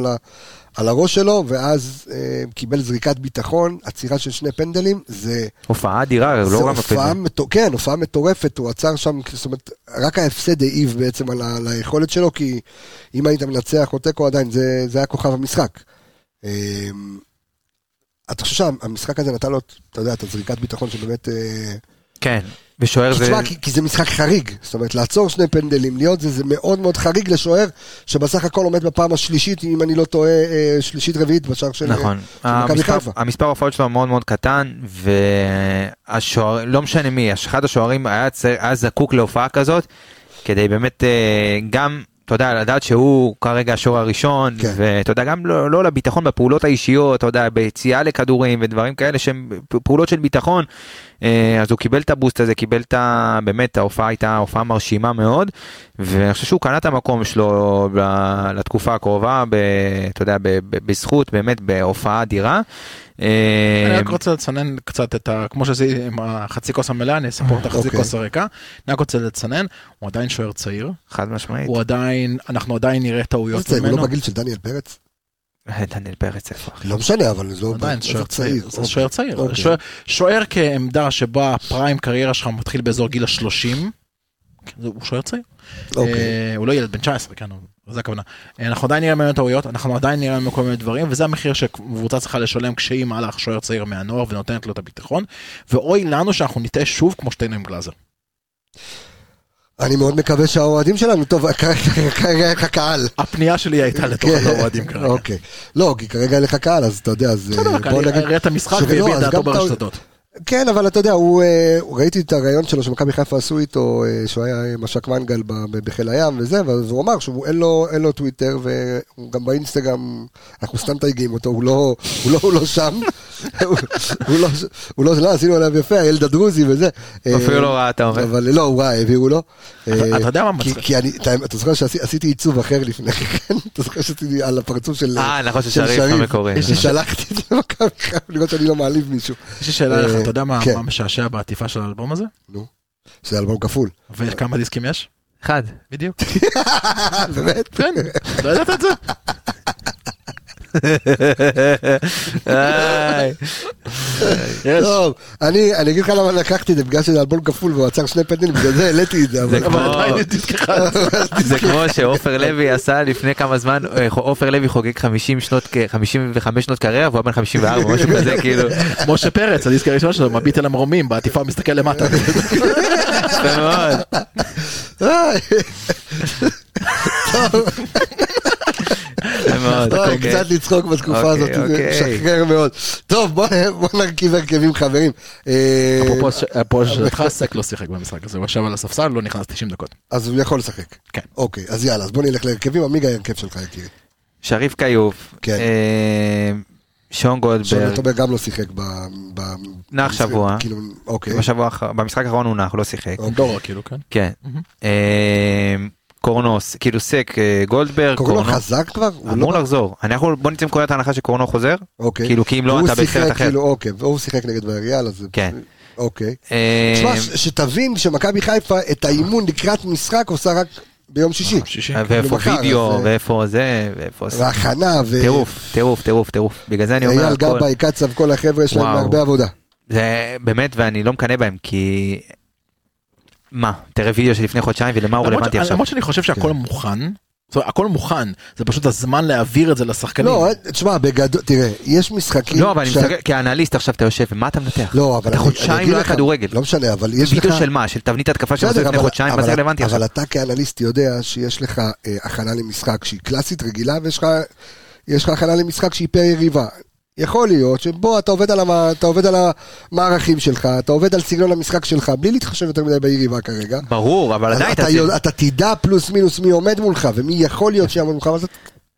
על הראש שלו, ואז אה, קיבל זריקת ביטחון, עצירה של שני פנדלים, זה... הופעה אדירה, לא רק הפנדל. מטור... כן, הופעה מטורפת, הוא עצר שם, זאת אומרת, רק ההפסד העיב בעצם על, ה... על היכולת שלו, כי אם היית מנצח או תיקו עדיין, זה, זה היה כוכב המשחק. אה, אתה חושב שהמשחק הזה נתן לו, אתה יודע, את הזריקת ביטחון שבאמת... אה, כן. ושוער זה... תשמע, כי, כי זה משחק חריג, זאת אומרת, לעצור שני פנדלים, להיות זה, זה מאוד מאוד חריג לשוער, שבסך הכל עומד בפעם השלישית, אם אני לא טועה, אה, שלישית רביעית בשער של נכון. מכבי חיפה. המספר ההופעות שלו מאוד מאוד קטן, והשוער, לא משנה מי, אחד השוערים היה, היה זקוק להופעה כזאת, כדי באמת אה, גם אתה יודע, לדעת שהוא כרגע השור הראשון, כן. ואתה יודע, גם לא, לא לביטחון בפעולות האישיות, אתה יודע, ביציאה לכדורים ודברים כאלה שהם פעולות של ביטחון, אה, אז הוא קיבל את הבוסט הזה, קיבל את ה... באמת, ההופעה הייתה הופעה מרשימה מאוד, ואני חושב שהוא קנה את המקום שלו לתקופה הקרובה, ב, אתה יודע, ב, ב, בזכות, באמת, בהופעה אדירה. אה, אני רק רוצה לצנן קצת את ה... כמו שזה עם החצי כוס המלאה, אני אספור את החצי אוקיי. כוס הריקה. אני רק רוצה לצנן, הוא עדיין שוער צעיר. חד משמעית. הוא עדיין, אנחנו עדיין נראה טעויות ממנו. הוא לא בגיל של דניאל פרץ? אה, דניאל פרץ איפה? לא משנה, אבל זה לא עדיין שוער צעיר. זה שוער צעיר. אוקיי. שוער כעמדה שבה פריים קריירה שלך מתחיל באזור גיל השלושים. הוא שוער צעיר. אוקיי. אה, הוא לא ילד בן 19, כן, זה הכוונה. אנחנו עדיין נראה ממנו טעויות, אנחנו עדיין נראה ממנו כל מיני דברים, וזה המחיר שקבוצה צריכה לשלם כשהיא מעלה שוער צעיר מהנוער ונותנת לו את הביטחון, ואוי לנו שאנחנו נטעה שוב כמו שתינו עם גלאזר. אני מאוד מקווה שהאוהדים שלנו, טוב, כרגע אין לך קהל. הפנייה שלי הייתה לתוך כן. האוהדים כרגע. אוקיי. לא, כי כרגע אין לך קהל, אז אתה יודע, אז בוא נגיד... בסדר, את המשחק והביא את דעתו ברשתות. כן, אבל אתה יודע, הוא, אה, ראיתי את הרעיון שלו שמכבי חיפה עשו איתו, אה, שהוא היה מש"ק מנגל בחיל הים וזה, ואז הוא אמר שאין לו, לו טוויטר, והוא גם באינסטגרם, אנחנו סתם תייגים אותו, הוא לא, הוא לא, הוא לא שם, הוא, לא, הוא לא, לא, עשינו עליו יפה, הילד הדרוזי וזה. אפילו לא ראה, אתה אומר. אבל לא, הוא ראה, העבירו לו. אתה יודע מה מצחיק? כי אני, אתה זוכר שעשיתי עיצוב אחר לפני כן, אתה זוכר שעשיתי על הפרצוף של אה, נכון, של שריף המקורי. ששלחתי את זה למכבי חיפה, לראות שאני לא מעליב מישהו. יש לי שאלה לך, אתה יודע מה כן. משעשע בעטיפה של האלבום הזה? נו, זה אלבום כפול. וכמה דיסקים יש? אחד. בדיוק. באמת? כן, לא ידעת את זה? טוב, אני אגיד לך למה לקחתי את זה, בגלל שזה אלבום כפול והוא עצר שני פנדלים, בגלל זה העליתי את זה. זה כמו שעופר לוי עשה לפני כמה זמן, עופר לוי חוגג 50 שנות, 55 שנות קריירה והוא היה בן 54, משהו כזה, כאילו. משה פרץ, הדיסק הראשון שלו, מביט על המרומים, בעטיפה מסתכל למטה. יפה מאוד. אוקיי. קצת לצחוק בתקופה אוקיי, הזאת, אוקיי. משחרר מאוד. טוב, בוא נרכיב הרכבים חברים. אה, אפרופו שאלתך, סק לא שיחק במשחק הזה, הוא ישב על הספסל, לא נכנס 90 דקות. אז הוא יכול לשחק. כן. אוקיי, אז יאללה, אז בוא נלך להרכבים, עמיגה ההרכב שלך יקירי. שריף כיוף. כן. אה, שון גולדברג. שון גולדברג גם לא שיחק ב... נח שבוע. כאילו, אוקיי. במשחק האחרון הוא נח, לא שיחק. דורה כאילו, כן. כן. קורנוס, כאילו סק, אה, גולדברג, קורנו חזק כבר? אמור לא... לחזור. אני יכול, בוא נצא מנקודת ההנחה שקורנו חוזר. אוקיי. כאילו כי אם לא אתה בסרט אחר. כאילו, אוקיי, והוא שיחק נגד ויאריאל אז... כן. אוקיי. אה, תשמע, שתבין שמכבי חיפה את האימון לקראת משחק עושה רק ביום שישי. ואיפה כאילו וידאו, ואיפה זה, ואיפה זה. והכנה, ו... טירוף, טירוף, טירוף, טירוף. בגלל זה אני אומר... אייל גבאי, קצב, כל החבר'ה יש להם הרבה עבודה. זה באמת, ואני לא מקנא בהם, כי מה? תראה וידאו של לפני חודשיים ולמה הוא רלוונטי עכשיו. למרות שאני חושב שהכל כן. מוכן. זאת אומרת, הכל מוכן, זה פשוט הזמן להעביר את זה לשחקנים. לא, תשמע, בגדול, תראה, יש משחקים... לא, אבל אני מסתכל, כאנליסט עכשיו אתה יושב, ומה אתה מנתח? לא, אבל... אתה חודשיים לא היה כדורגל. לא משנה, אבל יש לך... וידאו של מה? של תבנית התקפה שעשו לפני חודשיים, מה זה רלוונטי עכשיו? אבל אתה כאנליסט יודע שיש לך אה, הכנה למשחק שהיא קלאסית רגילה, ויש לך הכנה למשחק שהיא פר יריבה. יכול להיות שבו אתה עובד, על המ... אתה עובד על המערכים שלך, אתה עובד על סגנון המשחק שלך, בלי להתחשב יותר מדי ביריבה כרגע. ברור, אבל עדיין אתה... אתה, אתה תדע פלוס מינוס מי עומד מולך ומי יכול להיות שיעמוד מולך, אז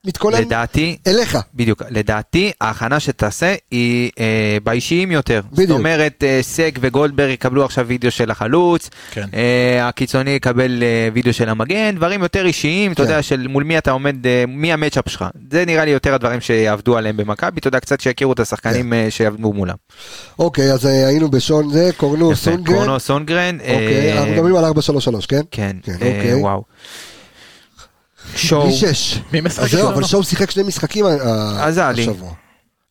מתכונן לדעתי, אליך. בדיוק, לדעתי ההכנה שתעשה היא אה, באישיים יותר. בדיוק. זאת אומרת, אה, סק וגולדברג יקבלו עכשיו וידאו של החלוץ, כן. אה, הקיצוני יקבל אה, וידאו של המגן, דברים יותר אישיים, כן. אתה יודע, של מול מי אתה עומד, אה, מי המצ'אפ שלך. זה נראה לי יותר הדברים שיעבדו עליהם במכבי, אתה יודע, קצת שיכירו את השחקנים כן. אה, שיעבדו מולם. אוקיי, אז אה, היינו בשון זה, קורנו סונגרן. קורנו סונגרן. אוקיי, אה, אנחנו מדברים על 4-3-3, כן? כן, כן אה, אוקיי. וואו. שואו. מי שש. מי משחק? אז זהו, אבל שואו שיחק שני משחקים אז עלי.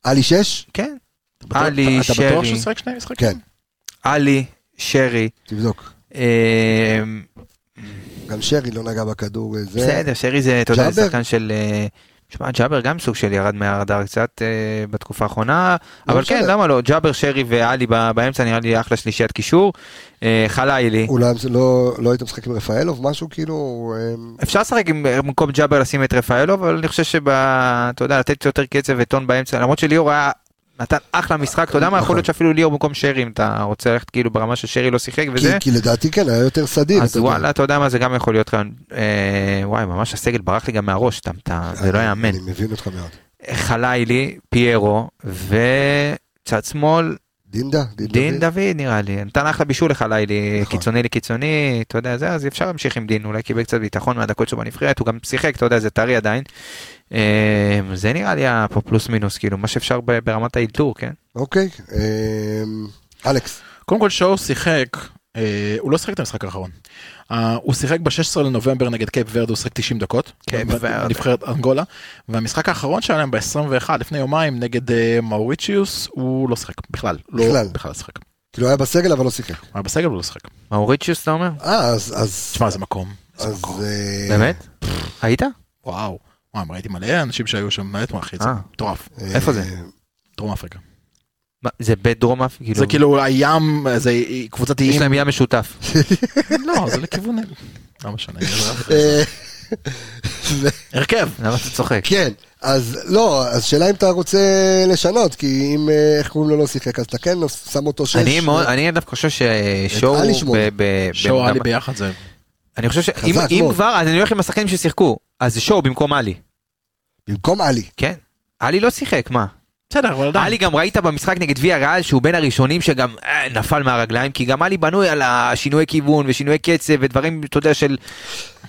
עלי שש? כן. עלי, שרי. אתה בטוח שהוא שיחק שני משחקים? כן. עלי, שרי. תבדוק. אמ, גם שרי לא נגע בכדור. בסדר, שרי זה, אתה יודע, שחקן של... אה, שמע, ג'אבר גם סוג של ירד מהרדאר קצת uh, בתקופה האחרונה, לא אבל כן, למה לא? ג'אבר, שרי ואלי באמצע נראה לי אחלה שלישיית קישור. Uh, חלילי. אולי לא, לא היית משחק עם רפאלוב, משהו כאילו... Um... אפשר לשחק עם, במקום ג'אבר לשים את רפאלוב, אבל אני חושב שאתה יודע, לתת יותר קצב וטון באמצע, למרות שליאור היה נתן אחלה משחק, אתה יודע מה, יכול נכון. להיות שאפילו ליאור במקום שרי, אם אתה רוצה ללכת כאילו ברמה ששרי לא שיחק וזה, כי לדעתי כן, היה יותר סדיר. אז. וואלה, אתה יודע מה, זה גם יכול להיות כאן, אה, וואי, ממש הסגל ברח לי גם מהראש, זה לא יאמן. אני מבין אותך מאוד. חלילי, פיירו, וצד שמאל, דינדה? דין דוד נראה לי, נתן אחלה בישול לחלילי, נכון. קיצוני לקיצוני, אתה יודע, זה, אז אפשר להמשיך עם דין, אולי קיבל קצת ביטחון מהדקות שלו בנבחרת, הוא גם שיחק, אתה יודע, זה טרי עדיין. אה, זה נראה לי היה פה פלוס מינוס, כאילו, מה שאפשר ברמת האלתור, כן? אוקיי. אמ, אלכס. קודם כל שואו שיחק, אה, הוא לא שיחק את המשחק האחרון. אה, הוא שיחק ב-16 לנובמבר נגד קייפ ורד, הוא שיחק 90 דקות. קייפ ורד. בנבחרת אנגולה. והמשחק האחרון שהיה להם ב-21 לפני יומיים נגד אה, מאוריציוס, הוא לא שיחק בכלל. לא- בכלל. בכלל לא שיחק. כאילו היה בסגל אבל לא שיחק. היה בסגל ולא שיחק. מאוריציוס, אתה אומר? אה, אז... אז... תשמע איזה מקום. אז... מקום. באמת? היית? וואו. וואי, ראיתי מלא אנשים שהיו שם באמת אחי, זה אה. מטורף. אה, איפה זה? דרום אפריקה. זה בדרום אפריקה? זה כאילו הים, זה קבוצת יש איים. להם ים משותף. לא, זה לכיוון... לא משנה. אה, ו- הרכב. למה אתה צוחק? כן, אז לא, אז שאלה אם אתה רוצה לשנות, כי אם, אה, איך קוראים לו לא שיחק, אז אתה כן שם אותו שש. אני דווקא חושב ששואו, שואו עלי ביחד זה... אני חושב שאם. כבר, אז אני הולך עם השחקנים ששיחקו, אז זה שואו במקום עלי, במקום עלי. כן? עלי לא שיחק, מה? בסדר, אבל עדיין. עלי גם ראית במשחק נגד ויה ריאל שהוא בין הראשונים שגם אה, נפל מהרגליים, כי גם עלי בנוי על השינויי כיוון ושינויי קצב ודברים, אתה יודע, של...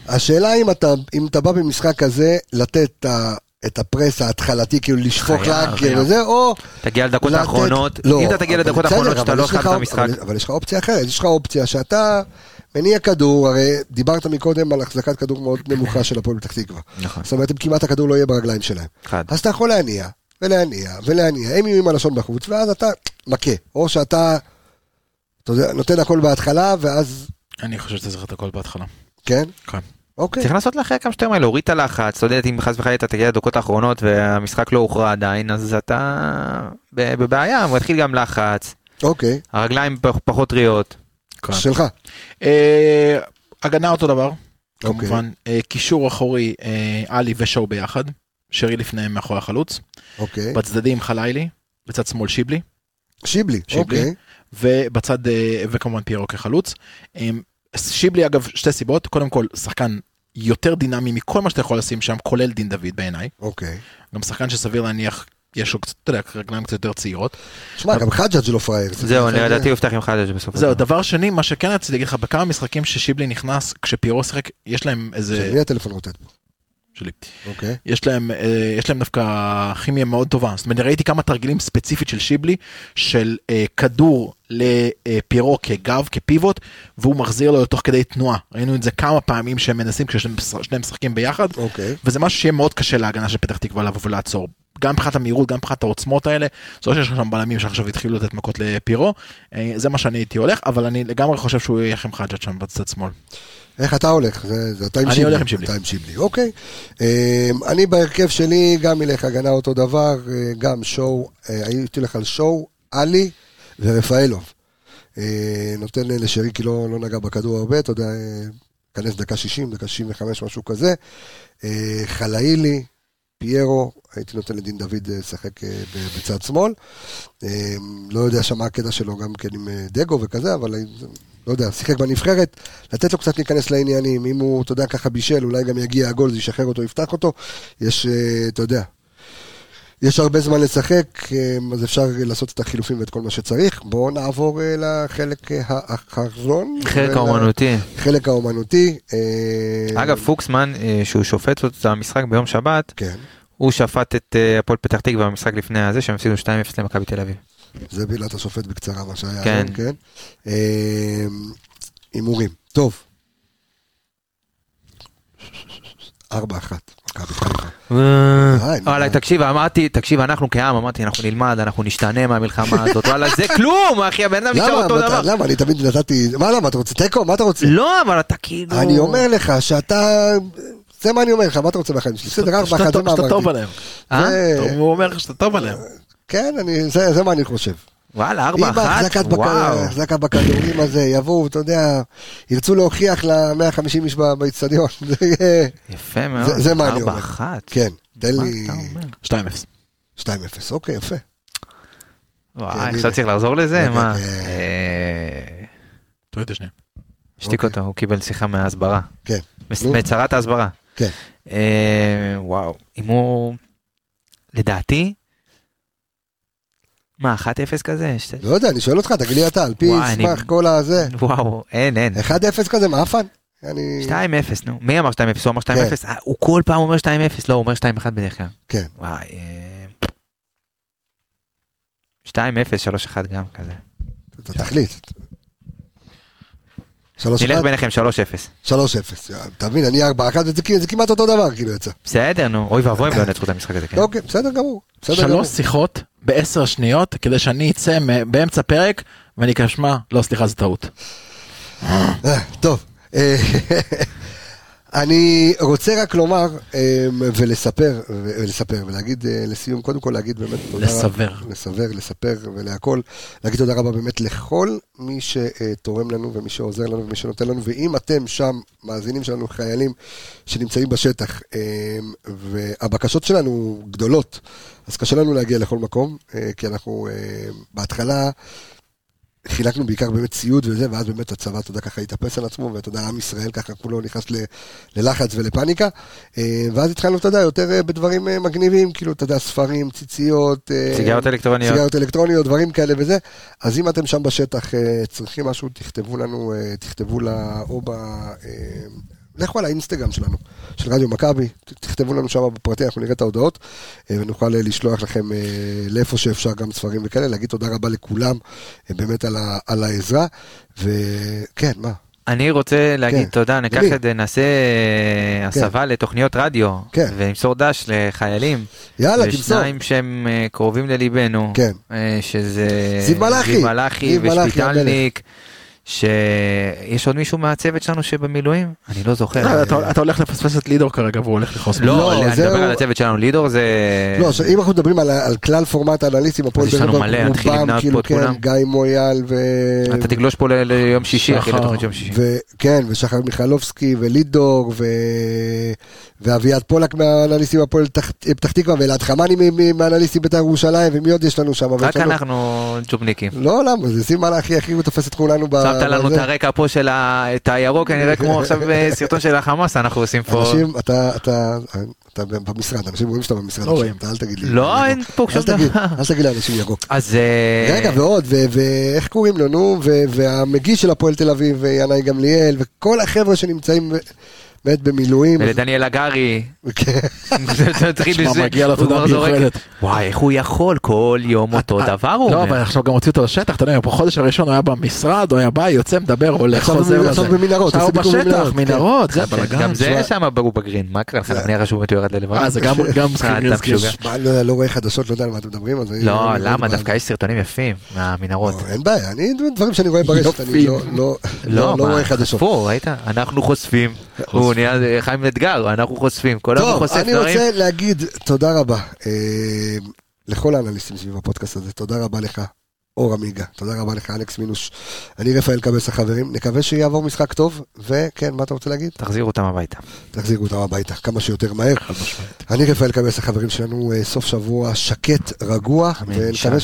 השאלה אם אתה, אם אתה בא במשחק כזה, לתת את ה- את הפרס ההתחלתי, כאילו לשפוך חייב, לאגר חייב. וזה, או... תגיע לדקות לתת- האחרונות, לא, אם אתה תגיע לדקות האחרונות שאתה לא התחלת את המשחק, אבל- אבל יש לך אופציה אחרת, יש לך אופציה שאתה מניע כדור, הרי דיברת מקודם על החזקת כדור מאוד נמוכה של הפועל פתח תקווה. נכון, זאת אומרת, אם כמעט הכדור לא יהיה ברגליים שלהם. חד. אז אתה יכול להניע, ולהניע, ולהניע, הם יהיו עם הלשון בחוץ, ואז אתה מכה. או שאתה, אתה יודע, נותן הכל בהתחלה, ואז, אני חושב שאתה זוכר את הכל בהתחלה. כן? כן. אוקיי. צריך לעשות לאחר כמה שיותר מהר, להוריד את הלחץ, אתה יודע, אם חס וחלילה אתה תגיע לדקות האחרונות והמשחק לא הוכרע עדיין, אז אתה בבעיה, הוא מתחיל גם לחץ, אוקיי. הרגליים פח- פחות טריות. שלך. אה, הגנה אותו דבר, אוקיי. כמובן. אה, קישור אחורי, אה, עלי ושואו ביחד. שרי לפניהם מאחורי החלוץ. אוקיי. בצדדים חלילי, בצד שמאל שיבלי. שיבלי. שיבלי. אוקיי. ובצד, וכמובן פיירו כחלוץ. שיבלי אגב, שתי סיבות. קודם כל, שחקן יותר דינמי מכל מה שאתה יכול לשים שם, כולל דין דוד בעיניי. אוקיי. גם שחקן שסביר להניח, יש לו קצת, אתה יודע, רגליים קצת יותר צעירות. שמע, גם חג'אג' לא פראייר. זהו, אני לדעתי הוא יפתח עם חדש בסופו זהו, דבר. שני, מה שכן רציתי להגיד לך, בכמה משחקים ששיבלי נכנס, כשפיירו שיחק, יש להם איזה... של מי הטלפון רוטט? שלי. אוקיי. יש להם, אה, יש להם דווקא כימיה מאוד טובה. זאת אומרת, ראיתי כמה תרגילים ספציפית של שיבלי, של אה, כדור לפיירו כגב, כפיבוט, והוא מחזיר לו תוך כדי תנועה. ראינו את זה כמה פעמים שהם מנסים כששניהם משחקים ביחד, אוקיי. וזה משהו שיהיה מאוד קשה להגנה של פתח תקווה לבוא ולעצור. גם מבחינת המהירות, גם מבחינת העוצמות האלה, זה לא שיש לך שם בלמים שעכשיו התחילו לתת מכות לפירו, אה, זה מה שאני הייתי הולך, אבל אני לגמרי חושב שהוא יהיה עם חג'ת שם בצד שמאל. איך אתה הולך? זה, זה אתה עם אני שיבלי. הולך עם שיבלי. אתה עם שיבלי, אוקיי. אמ, אני בהרכב שלי גם אלך הגנה אותו דבר, אה, גם שואו, אה, הייתי הולך על שואו, עלי ורפאלוב. אה, נותן לשרי כי לא, לא נגע בכדור הרבה, אתה יודע, אה, כנס דקה 60, דקה 65, משהו כזה. אה, חלאילי, פיירו, הייתי נותן לדין דוד אה, לשחק אה, בצד שמאל. אה, לא יודע שם מה הקטע שלו גם כן עם דגו וכזה, אבל לא יודע, שיחק בנבחרת, לתת לו קצת להיכנס לעניינים, אם הוא, אתה יודע, ככה בישל, אולי גם יגיע הגול, זה ישחרר אותו, יפתח אותו, יש, אתה יודע, יש הרבה זמן לשחק, אה, אז אפשר לעשות את החילופים ואת כל מה שצריך. בואו נעבור אה, לחלק אה, האחרון. חלק האומנותי. חלק האומנותי. אה, אגב, פוקסמן, שהוא שופט את המשחק ביום שבת, כן, הוא שפט את הפועל פתח תקווה במשחק לפני הזה, שהם הפסידו 2-0 למכבי תל אביב. זה בילת השופט בקצרה, מה שהיה כן. היום, כן. אה, הימורים. טוב. ארבע אחת, מכבי חיפה. נו, וואלה. תקשיב, אמרתי, תקשיב, אנחנו כעם, אמרתי, אנחנו נלמד, אנחנו נשתנה מהמלחמה הזאת, וואלה, זה כלום, אחי, הבן אדם נשאר? אותו דבר. למה? אני תמיד נתתי... מה למה? אתה רוצה תיקו? מה אתה רוצה? לא, אבל אתה כאילו... אני אומר לך שאתה... זה מה אני אומר לך, מה אתה רוצה מהחיים שלי? בסדר, ארבע שאתה אחת, זה מה שאתה טוב אמרתי. עליהם. אה? הוא אומר לך שאתה טוב עליהם. כן, אני- זה זה מה אני חושב. וואלה, ארבע אם אחת, וואו. ההחזקה בכדורים הזה יבואו, אתה יודע, ירצו להוכיח ל-150 איש באיצטדיון. יפה מאוד, זה- זה מה אני ארבע. אחת. כן, תן מה לי אתה אומר? 2-0. 2-0, אוקיי, יפה. וואי, עכשיו צריך לחזור לזה? מה? תוריד את השנייה. השתיק אותו, הוא קיבל שיחה מההסברה. כן. מצרת ההסברה. כן. וואו, אם הוא... לדעתי, מה, 1-0 כזה? לא יודע, אני שואל אותך, תגיד לי אתה, על פי סמך כל הזה. וואו, אין, אין. 1-0 כזה, מה הפאן? 2-0, נו. מי אמר 2-0? הוא אמר 2-0? כן. הוא כל פעם אומר 2-0, לא, הוא אומר 2-1 בדרך כלל. כן. וואי. 2-0, 3-1 גם כזה. אתה תחליט. נלך ביניכם 3-0. 3-0, אתה מבין, אני 4-1 וזה כמעט אותו דבר כאילו יצא. בסדר, נו, אוי ואבוי אם לא ינצחו את המשחק הזה, כן. אוקיי, בסדר גמור. שלוש שיחות בעשר שניות כדי שאני אצא באמצע פרק ואני אשמע, לא סליחה זה טעות. טוב. אני רוצה רק לומר ולספר, ולספר ולהגיד לסיום, קודם כל להגיד באמת תודה לסבר. לסבר, לספר ולהכל, להגיד תודה רבה באמת לכל מי שתורם לנו ומי שעוזר לנו ומי שנותן לנו, ואם אתם שם, מאזינים שלנו, חיילים שנמצאים בשטח, והבקשות שלנו גדולות, אז קשה לנו להגיע לכל מקום, כי אנחנו בהתחלה... חילקנו בעיקר באמת ציוד וזה, ואז באמת הצבא, אתה יודע, ככה התאפס על עצמו, ואתה יודע, עם ישראל ככה כולו נכנס ללחץ ולפאניקה. ואז התחלנו, אתה יודע, יותר בדברים מגניבים, כאילו, אתה יודע, ספרים, ציציות. סיגריות אלקטרוניות. סיגריות אלקטרוניות, דברים כאלה וזה. אז אם אתם שם בשטח צריכים משהו, תכתבו לנו, תכתבו לה, או ב... לכו על האינסטגרם שלנו, של רדיו מכבי, תכתבו לנו שם בפרטי, אנחנו נראה את ההודעות, ונוכל לשלוח לכם לאיפה שאפשר גם ספרים וכאלה, להגיד תודה רבה לכולם, באמת על, ה, על העזרה, וכן, מה? אני רוצה להגיד כן. תודה, ניקח את זה, נעשה כן. הסבה לתוכניות רדיו, כן. ונמסור דש לחיילים. יאללה, תמסור. ושניים שהם קרובים לליבנו, כן. שזה זיו מלאכי ושפיטלניק. שיש עוד מישהו מהצוות שלנו שבמילואים? אני לא זוכר. אתה הולך לפספס את לידור כרגע והוא הולך לכעוס. לא, אני מדבר על הצוות שלנו, לידור זה... לא, אם אנחנו מדברים על כלל פורמט האנליסטים, הפועל באר שבע, רובם, כאילו כן, גיא מויאל ו... אתה תגלוש פה ליום שישי, אחי לתוכנית יום שישי. כן, ושחר מיכלובסקי ולידור ואביעד פולק מהאנליסטים הפועל פתח תקווה, ואלעד חמני מהאנליסטים בית"ר ירושלים, ומי עוד יש לנו שם? רק אנחנו ג'ובניקים. לא, למה? זה שים מלאכי הכי תופס את כולנו. שמת לנו את הרקע פה של את הירוק, אני רואה כמו עכשיו סרטון של החמאס, אנחנו עושים פה... אנשים, אתה במשרד, אנשים רואים שאתה במשרד, לא רואים. אל תגיד לי. לא, אין פה שום דבר. אל תגיד לאנשים ירוק. אז... רגע, ועוד, ואיך קוראים לו, נו, והמגיש של הפועל תל אביב, ינאי גמליאל, וכל החבר'ה שנמצאים... באמת במילואים. ולדניאל הגרי. כן. תשמע, מגיע לו תודה מיוחדת. וואי, איך הוא יכול כל יום אותו דבר הוא אומר. לא, אבל עכשיו גם הוציא אותו לשטח, אתה יודע, בחודש הראשון הוא היה במשרד, הוא היה בא, יוצא, מדבר, הולך, חוזר לזה. עכשיו במנהרות. עכשיו בשטח, מנהרות, זה בלאגן. גם זה שם בגרין, מה קרה לך? אני חשוב באמת הוא ירד ללבן. אה, זה גם לא רואה חדשות, לא יודע על מה אתם מדברים. לא, למה? דווקא יש סרטונים יפים מהמנהרות. אין בעיה, אני דברים שאני רואה ברשת, אני לא רואה חדשות. אנחנו חושפים, הוא נהיה חיים אתגר, אנחנו חושפים, כל הזמן חושף דברים. טוב, אני רוצה להגיד תודה רבה אה, לכל האנליסטים סביב הפודקאסט הזה, תודה רבה לך. אור עמיגה, תודה רבה לך אלכס מינוש, אני רפאל קבס החברים, נקווה שיעבור משחק טוב, וכן, מה אתה רוצה להגיד? תחזירו אותם הביתה. תחזירו אותם הביתה, כמה שיותר מהר. אני רפאל קבס החברים שלנו, אה, סוף שבוע שקט, רגוע, ונקווה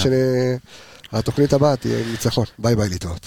שהתוכנית הבאה תהיה ניצחון. ביי ביי להתראות.